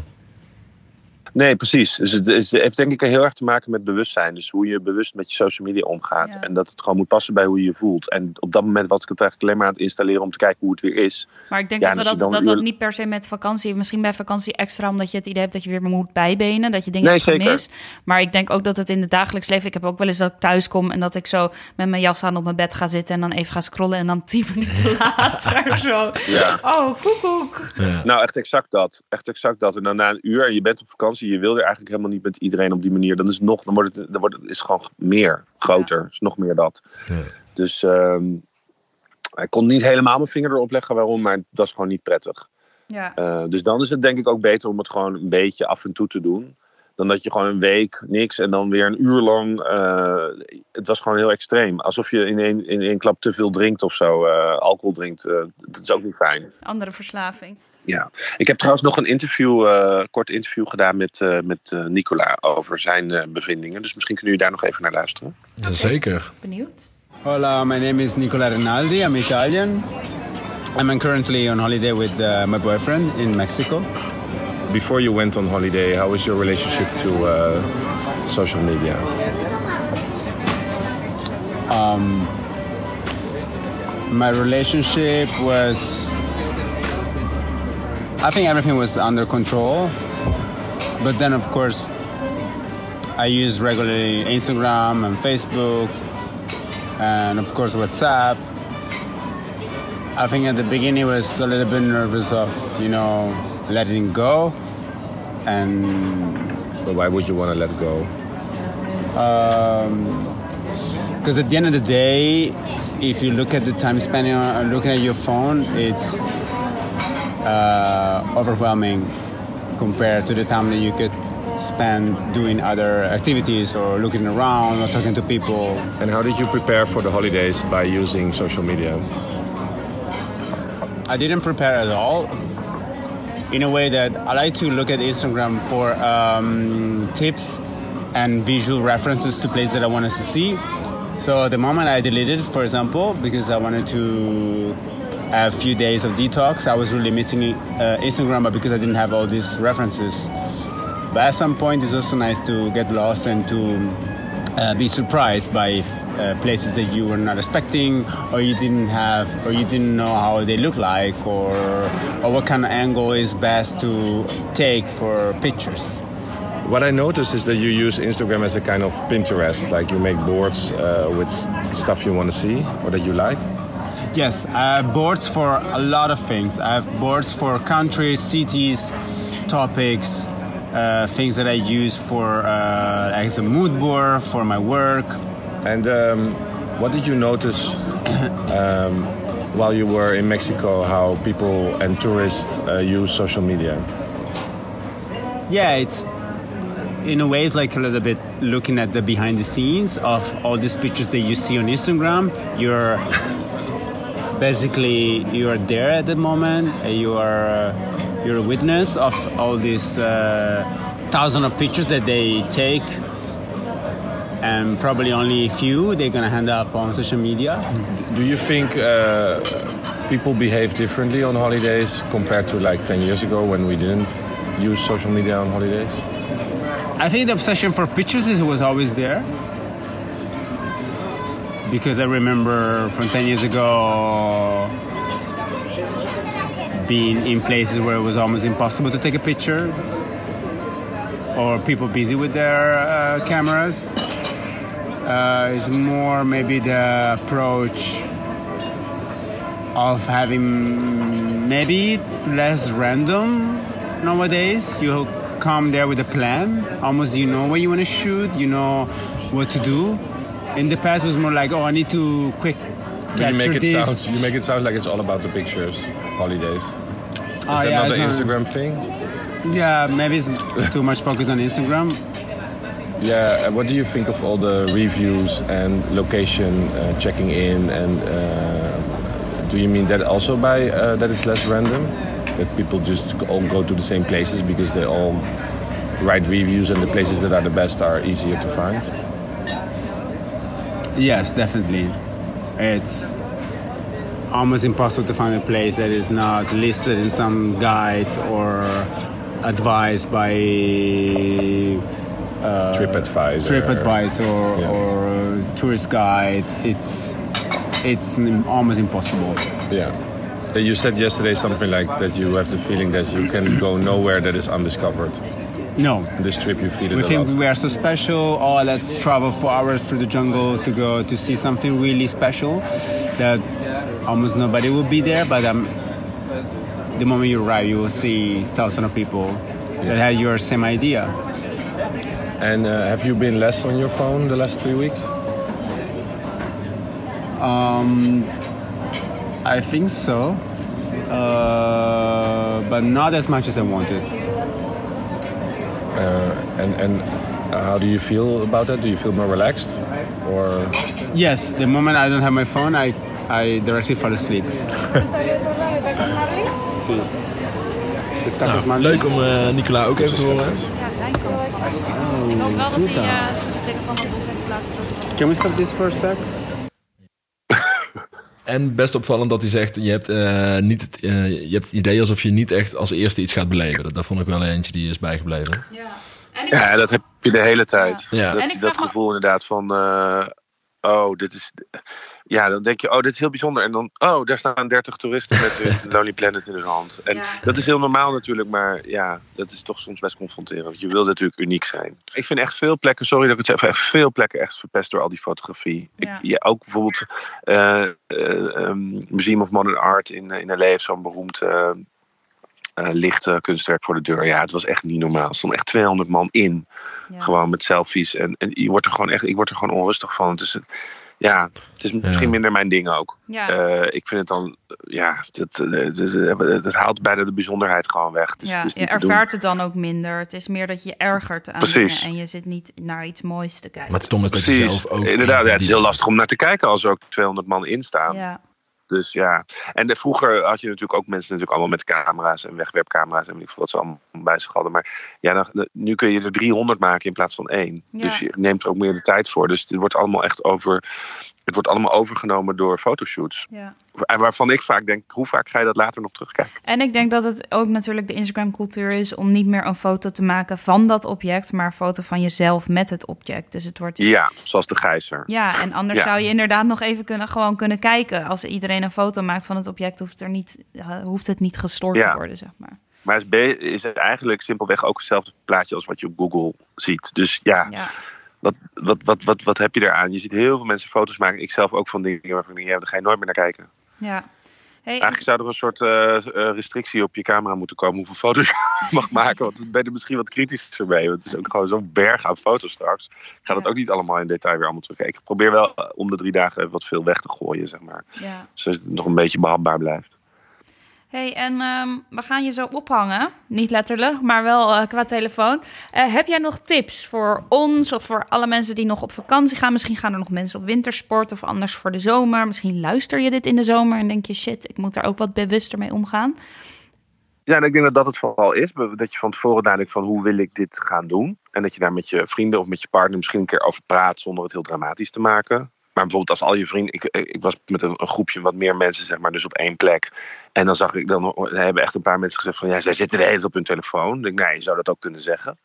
Nee, precies. Dus het, is- het heeft denk ik heel erg te maken met bewustzijn. Dus hoe je bewust met je social media omgaat. Ja. En dat het gewoon moet passen bij hoe je je voelt. En op dat moment was ik het eigenlijk alleen maar aan het installeren om te kijken hoe het weer is. Maar ik denk Ja, dat we dat, dat, dat niet per se met vakantie... Misschien bij vakantie extra, omdat je het idee hebt dat je weer moet bijbenen. Dat je dingen Nee, hebt zeker. gemist. Maar ik denk ook dat het in het dagelijks leven... Ik heb ook wel eens dat ik thuis kom en dat ik zo met mijn jas aan op mijn bed ga zitten... en dan even ga scrollen en dan tien minuten later zo... Ja. Oh, koekoek. Ja. Nou, echt exact dat. Echt exact dat. En dan na een uur en je bent op vakantie, je wil er eigenlijk helemaal niet met iedereen op die manier. Dan is het nog, dan wordt het, dan wordt het is gewoon meer, groter. is nog meer dat. Ja. Dus ehm, ik kon niet helemaal mijn vinger erop leggen waarom, maar dat is gewoon niet prettig. Ja. Eh, dus dan is het denk ik ook beter om het gewoon een beetje af en toe te doen. Dan dat je gewoon een week niks en dan weer een uur lang. eh, het was gewoon heel extreem. Alsof je in één, in één klap te veel drinkt of zo. eh, alcohol drinkt. eh, dat is ook niet fijn. Andere verslaving. Ja. Ik heb trouwens nog een interview, eh, kort interview gedaan met, eh, met eh, Nicola over zijn eh, bevindingen. Dus misschien kunnen jullie daar nog even naar luisteren. Zeker. Benieuwd? Hola, my name is Nicola Rinaldi. I'm Italian. I'm currently on holiday with uh, my boyfriend in Mexico. Before you went on holiday, how was your relationship to uh, social media? My relationship was. I think everything was under control. But then, of course, I use regularly Instagram and Facebook, and of course, WhatsApp. I think at the beginning was a little bit nervous of, you know, letting go. And But why would you want to let go? Um, because at the end of the day, if you look at the time spent on uh, looking at your phone, it's uh, overwhelming compared to the time that you could spend doing other activities or looking around or talking to people. And how did you prepare for the holidays by using social media? I didn't prepare at all. In a way that I like to look at Instagram for um, tips and visual references to places that I wanted to see. So the moment I deleted, for example, because I wanted to a few days of detox, I was really missing uh, Instagram, but because I didn't have all these references. But at some point, it's also nice to get lost and to uh, be surprised by uh, places that you were not expecting, or you didn't have, or you didn't know how they look like, or or what kind of angle is best to take for pictures. What I noticed is that you use Instagram as a kind of Pinterest, like you make boards uh, with stuff you want to see or that you like. Yes, I have boards for a lot of things. I have boards for countries, cities, topics, uh, things that I use for uh, as a mood board for my work. And um, what did you notice um, while you were in Mexico? How people and tourists uh, use social media? Yeah, it's in a way it's like a little bit looking at the behind the scenes of all these pictures that you see on Instagram. You're basically you are there at the moment. You are uh, you're a witness of all these uh, thousand of pictures that they take, and probably only a few they're gonna hand up on social media. Do you think uh, people behave differently on holidays compared to like 10 years ago when we didn't use social media on holidays? I think the obsession for pictures is was always there. Because I remember from 10 years ago being in places where it was almost impossible to take a picture, or people busy with their uh, cameras. Uh, it's more maybe the approach of having maybe it's less random nowadays. You come there with a plan. Almost you know what you want to shoot. You know what to do. In the past, it was more like, oh, I need to quick But you make it sound you make it sound like it's all about the pictures, holidays. Is Oh, that yeah, not an it's not- Instagram thing? Yeah, maybe it's too much focus on Instagram. Yeah. What do you think of all the reviews and location uh, checking in and uh, Do you mean that also by uh, that it's less random? That people just all go to the same places because they all write reviews and the places that are the best are easier to find? Yes, definitely. It's almost impossible to find a place that is not listed in some guides or advised by uh, TripAdvisor. TripAdvisor or, Yeah. or uh, tourist guide. It's it's almost impossible. Yeah. You said yesterday something like that you have the feeling that you can go nowhere that is undiscovered. No, This trip you feel it we think lot. we are so special. Oh, let's travel four hours through the jungle to go to see something really special that almost nobody will be there. But um, the moment you arrive, you will see thousands of people that have your same idea. And uh, have you been less on your phone the last three weeks? Um, I think so, uh, but not as much as I wanted. And and uh, how do you feel about that? Do you feel more relaxed, or Yes, the moment I don't have my phone, I I directly fall asleep. Sí. Está Nou, pues mal. leuk om eh, Nicola ook even te horen. Ja, zijn kant. Ik hoop wel dat hij zijn telefoon op ons heeft laten. Can we stop this for a sec? En best opvallend dat hij zegt, je hebt, eh, niet het, eh, je hebt het idee alsof je niet echt als eerste iets gaat beleven. Dat, dat vond ik wel eentje die is bijgebleven. Ja. En ik Ja, dat heb je de hele tijd. Ja. Dat, En ik dat me- gevoel inderdaad van... eh, oh, dit is... Ja, dan denk je, oh, dit is heel bijzonder. En dan, oh, daar staan 30 toeristen met hun Lonely Planet in hun hand. En Ja. dat is heel normaal natuurlijk, maar ja, dat is toch soms best confronterend. Want je wil natuurlijk uniek zijn. Ik vind echt veel plekken, sorry dat ik het zeg, echt veel plekken echt verpest door al die fotografie. Ja. Ik, ja, ook bijvoorbeeld eh, eh, ehm, Museum of Modern Art in, in L.A. heeft zo'n beroemd eh, eh, lichte kunstwerk voor de deur. Ja, het was echt niet normaal. Er stonden echt 200 man in. Ja. Gewoon met selfies. En, en je wordt er gewoon echt, ik word er gewoon onrustig van. Het is, een- ja, het is misschien Ja. minder mijn ding ook. Ja. Eh, ik vind het dan, ja, het, het, het, het- het haalt bijna de bijzonderheid gewoon weg. Het is, ja, het is je niet te doen. ervaart het dan ook minder. Het is meer dat je ergert aan Precies. dingen en je zit niet naar iets moois te kijken. Maar het stom is dat je zelf ook... Inderdaad, ja, het is heel lastig om naar te kijken als er ook 200 man in staan. ja. Dus ja, en de, vroeger had je natuurlijk ook mensen natuurlijk allemaal met camera's en wegwerpcamera's en weet ik veel wat ze allemaal bij zich hadden. Maar ja, dan, nu kun je er 300 maken in plaats van één. Ja. Dus je neemt er ook meer de tijd voor. Dus het wordt allemaal echt over, het wordt allemaal overgenomen door fotoshoots. ja. En waarvan ik vaak denk, hoe vaak ga je dat later nog terugkijken? En ik denk dat het ook natuurlijk de Instagram-cultuur is om niet meer een foto te maken van dat object, maar een foto van jezelf met het object. Dus het wordt. Ja, zoals de gijzer. Ja, en anders Ja. zou je inderdaad nog even kunnen, gewoon kunnen kijken. Als iedereen een foto maakt van het object, hoeft, er niet, eh, hoeft het niet gestoord Ja. te worden, zeg maar. Maar is, is het eigenlijk simpelweg ook hetzelfde plaatje als wat je op Google ziet. Dus ja, Ja, wat, wat, wat, wat, wat heb je eraan? Je ziet heel veel mensen foto's maken. Ik zelf ook van dingen waarvan ik denk, ja, daar ga je nooit meer naar kijken. ja. Hey, en- Eigenlijk zou er een soort eh, eh, restrictie op je camera moeten komen hoeveel foto's je mag maken. Want dan ben je er misschien wat kritischer mee. Want het is ook gewoon zo'n berg aan foto's straks. Ik ga dat Ja. ook niet allemaal in detail weer allemaal terugkijken. Ik probeer wel eh, om de drie dagen wat veel weg te gooien, zeg maar. ja. Zodat het nog een beetje behapbaar blijft. Hey, en ehm, we gaan je zo ophangen. Niet letterlijk, maar wel eh, qua telefoon. Eh, heb jij nog tips voor ons of voor alle mensen die nog op vakantie gaan? Misschien gaan er nog mensen op wintersport of anders voor de zomer. Misschien luister je dit in de zomer en denk je... shit, ik moet daar ook wat bewuster mee omgaan. Ja, ik denk dat dat het vooral is. Dat je van tevoren nadenkt van hoe wil ik dit gaan doen. En dat je daar met je vrienden of met je partner misschien een keer over praat zonder het heel dramatisch te maken. Maar bijvoorbeeld als al je vrienden... Ik, ik was met een, een groepje wat meer mensen, zeg maar, dus op één plek. En dan zag ik, dan hebben echt een paar mensen gezegd van... Ja, zij zitten de hele tijd op hun telefoon. Ik denk, nee, je zou dat ook kunnen zeggen.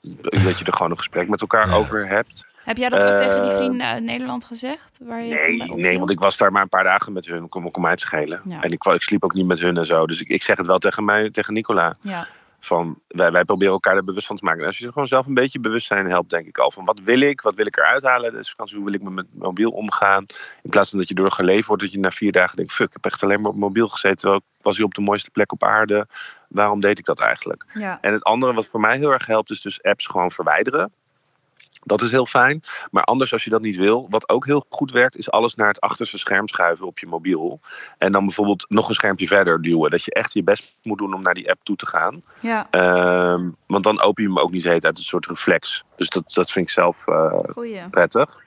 Dat je er gewoon een gesprek met elkaar Ja. over hebt. Heb jij dat ook Eh, tegen die vrienden uit Nederland gezegd? Waar je Nee, nee, want ik was daar maar een paar dagen met hun. Kom, kom uit schelen. Ja. En ik, ik sliep ook niet met hun en zo. Dus ik, ik zeg het wel tegen mij, tegen Nicola. Ja, van wij, wij proberen elkaar er bewust van te maken. En als je er gewoon zelf een beetje bewustzijn helpt, denk ik al van wat wil ik, wat wil ik eruit halen deze vakantie, hoe wil ik met mijn mobiel omgaan. In plaats van dat je door geleefd wordt, dat je na vier dagen denkt, fuck, ik heb echt alleen maar op mobiel gezeten, terwijl ik was hier op de mooiste plek op aarde. Waarom deed ik dat eigenlijk? ja. En het andere wat voor mij heel erg helpt, is dus apps gewoon verwijderen. Dat is heel fijn. Maar anders, als je dat niet wil, wat ook heel goed werkt, is alles naar het achterste scherm schuiven op je mobiel. En dan bijvoorbeeld nog een schermpje verder duwen. Dat je echt je best moet doen om naar die app toe te gaan. ja. Ehm, want dan open je hem ook niet heet uit een soort reflex. Dus dat, dat vind ik zelf goeie. prettig.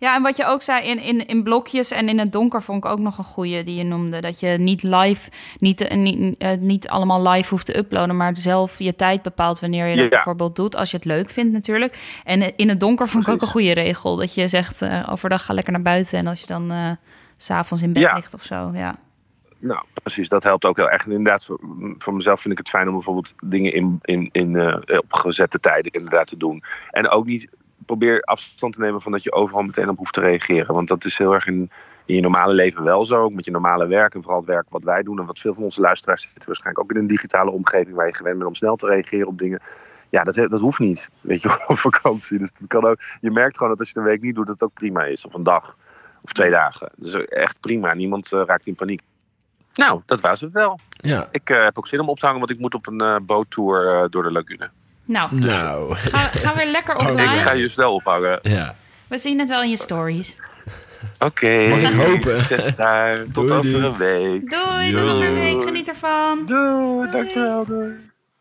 Ja, en wat je ook zei, in, in, in blokjes en in het donker vond ik ook nog een goeie die je noemde. Dat je niet live, niet, eh, niet, eh, niet allemaal live hoeft te uploaden, maar zelf je tijd bepaalt wanneer je dat Ja. bijvoorbeeld doet. Als je het leuk vindt natuurlijk. En in het donker vond ik ook een goede regel. Dat je zegt, eh, overdag ga lekker naar buiten. En als je dan s s'avonds in bed Ja. ligt of zo, ja. Nou, precies. Dat helpt ook heel erg. En inderdaad, voor, voor mezelf vind ik het fijn om bijvoorbeeld dingen in, in, in, op gezette tijden inderdaad te doen. En ook niet probeer afstand te nemen van dat je overal meteen op hoeft te reageren. Want dat is heel erg in, in je normale leven wel zo. Ook met je normale werk en vooral het werk wat wij doen. En wat veel van onze luisteraars zitten waarschijnlijk ook in een digitale omgeving waar je gewend bent om snel te reageren op dingen. Ja, dat, dat hoeft niet. Weet je, op vakantie. Dus dat kan ook. Je merkt gewoon dat als je het een week niet doet, dat het ook prima is. Of een dag. Of twee dagen. Dus echt prima. Niemand eh, raakt in paniek. Nou, dat was het wel. Ja. Ik eh, heb ook zin om op te hangen, want ik moet op een eh, boottour door de lagune. Nou, Nou, ga, ga weer lekker Oh, offline. Ik ga je snel ophangen. ja. We zien het wel in je stories. Oké. Mag ik hopen? Succes daar. Tot Doei, over doei. een week. Doei, tot over een week. Geniet ervan. Doei, dankjewel. Doei.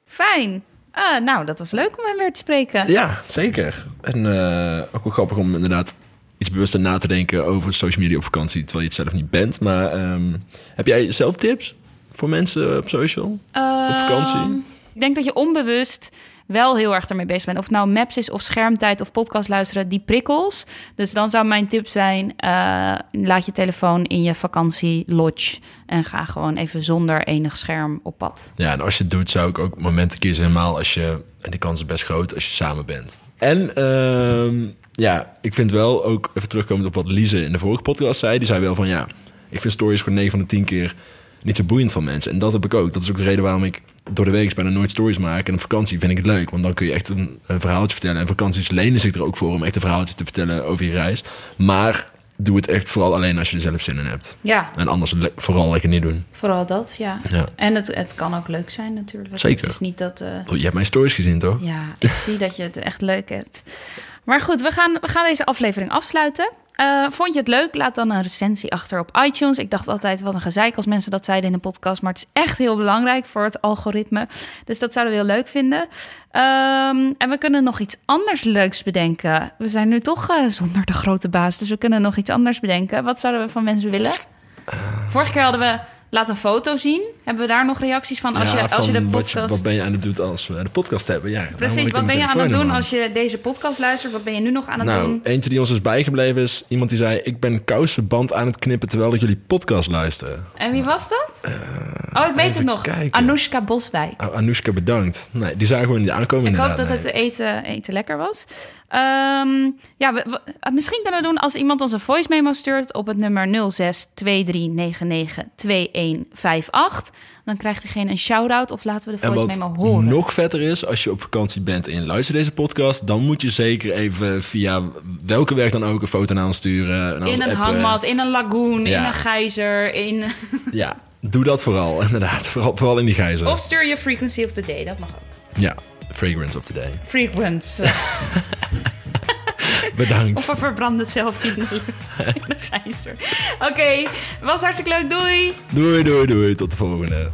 Fijn. Ah, nou, dat was leuk om hem weer te spreken. Ja, zeker. En eh, ook wel grappig om inderdaad iets bewuster na te denken over social media op vakantie, terwijl je het zelf niet bent. Maar ehm, heb jij zelf tips voor mensen op social? Op vakantie? Ehm, ik denk dat je onbewust wel heel erg ermee bezig bent. Of het nou maps is of schermtijd of podcast luisteren, die prikkels. Dus dan zou mijn tip zijn, eh, laat je telefoon in je vakantie lodge. En ga gewoon even zonder enig scherm op pad. Ja, en als je het doet, zou ik ook momenten kiezen, helemaal als je, en die kans is best groot, als je samen bent. En ehm, ja, ik vind wel ook, even terugkomend op wat Lise in de vorige podcast zei, die zei wel van ja, ik vind stories gewoon 9 van de 10 keer niet zo boeiend van mensen. En dat heb ik ook. Dat is ook de reden waarom ik door de week bijna nooit stories maak. En op vakantie vind ik het leuk, want dan kun je echt een, een verhaaltje vertellen. En vakanties lenen zich er ook voor om echt een verhaaltje te vertellen over je reis. Maar doe het echt vooral alleen als je er zelf zin in hebt. Ja, En anders le- vooral lekker niet doen. vooral dat, ja. Ja. En het, het kan ook leuk zijn natuurlijk. Zeker. Het is niet dat... eh, Oh, Je hebt mijn stories gezien, toch? Ja, ik zie dat je het echt leuk hebt. Maar goed, we gaan, we gaan deze aflevering afsluiten. Eh, vond je het leuk? Laat dan een recensie achter op iTunes. Ik dacht altijd, wat een gezeik als mensen dat zeiden in een podcast. Maar het is echt heel belangrijk voor het algoritme. Dus dat zouden we heel leuk vinden. Ehm, en we kunnen nog iets anders leuks bedenken. We zijn nu toch eh, zonder de grote baas. Dus we kunnen nog iets anders bedenken. Wat zouden we van mensen willen? Vorige keer hadden we... Laat een foto zien. Hebben we daar nog reacties van? Als, Ja, je, als je de podcast... wat, je, wat ben je aan het doen als we de podcast hebben? Ja, Precies, wat ben je aan het doen als je deze podcast luistert? Wat ben je nu nog aan het Nou, doen? eentje die ons is bijgebleven is iemand die zei... ik ben kousenband aan het knippen terwijl ik jullie podcast luister. En wie was dat? oh, ik weet het nog. kijken. Anoushka Boswijk. Oh, Anoushka, bedankt. Nee, die zagen we niet aankomen Ik hoop dat het eten, eten lekker was. Ehm, ja, we, we- uh, misschien kunnen we doen als iemand ons een voice memo stuurt op het nummer 0623992158. Dan krijgt diegene een shout-out of laten we de voice memo horen. nog vetter is, als je op vakantie bent en je luistert deze podcast... dan moet je zeker even via welke weg dan ook een foto naar ons sturen. naar in een appen. hangmat, in een lagoon, in een gijzer. In... Ja, doe dat vooral, inderdaad. Vooral, vooral in die gijzer. Of stuur je frequency of the day, dat mag ook. Ja, fragrance of the day. Frequency. Bedankt. Of een verbrande selfie in de, in de gijzer. Oké, was hartstikke leuk. Doei! Doei, doei, doei. Tot de volgende.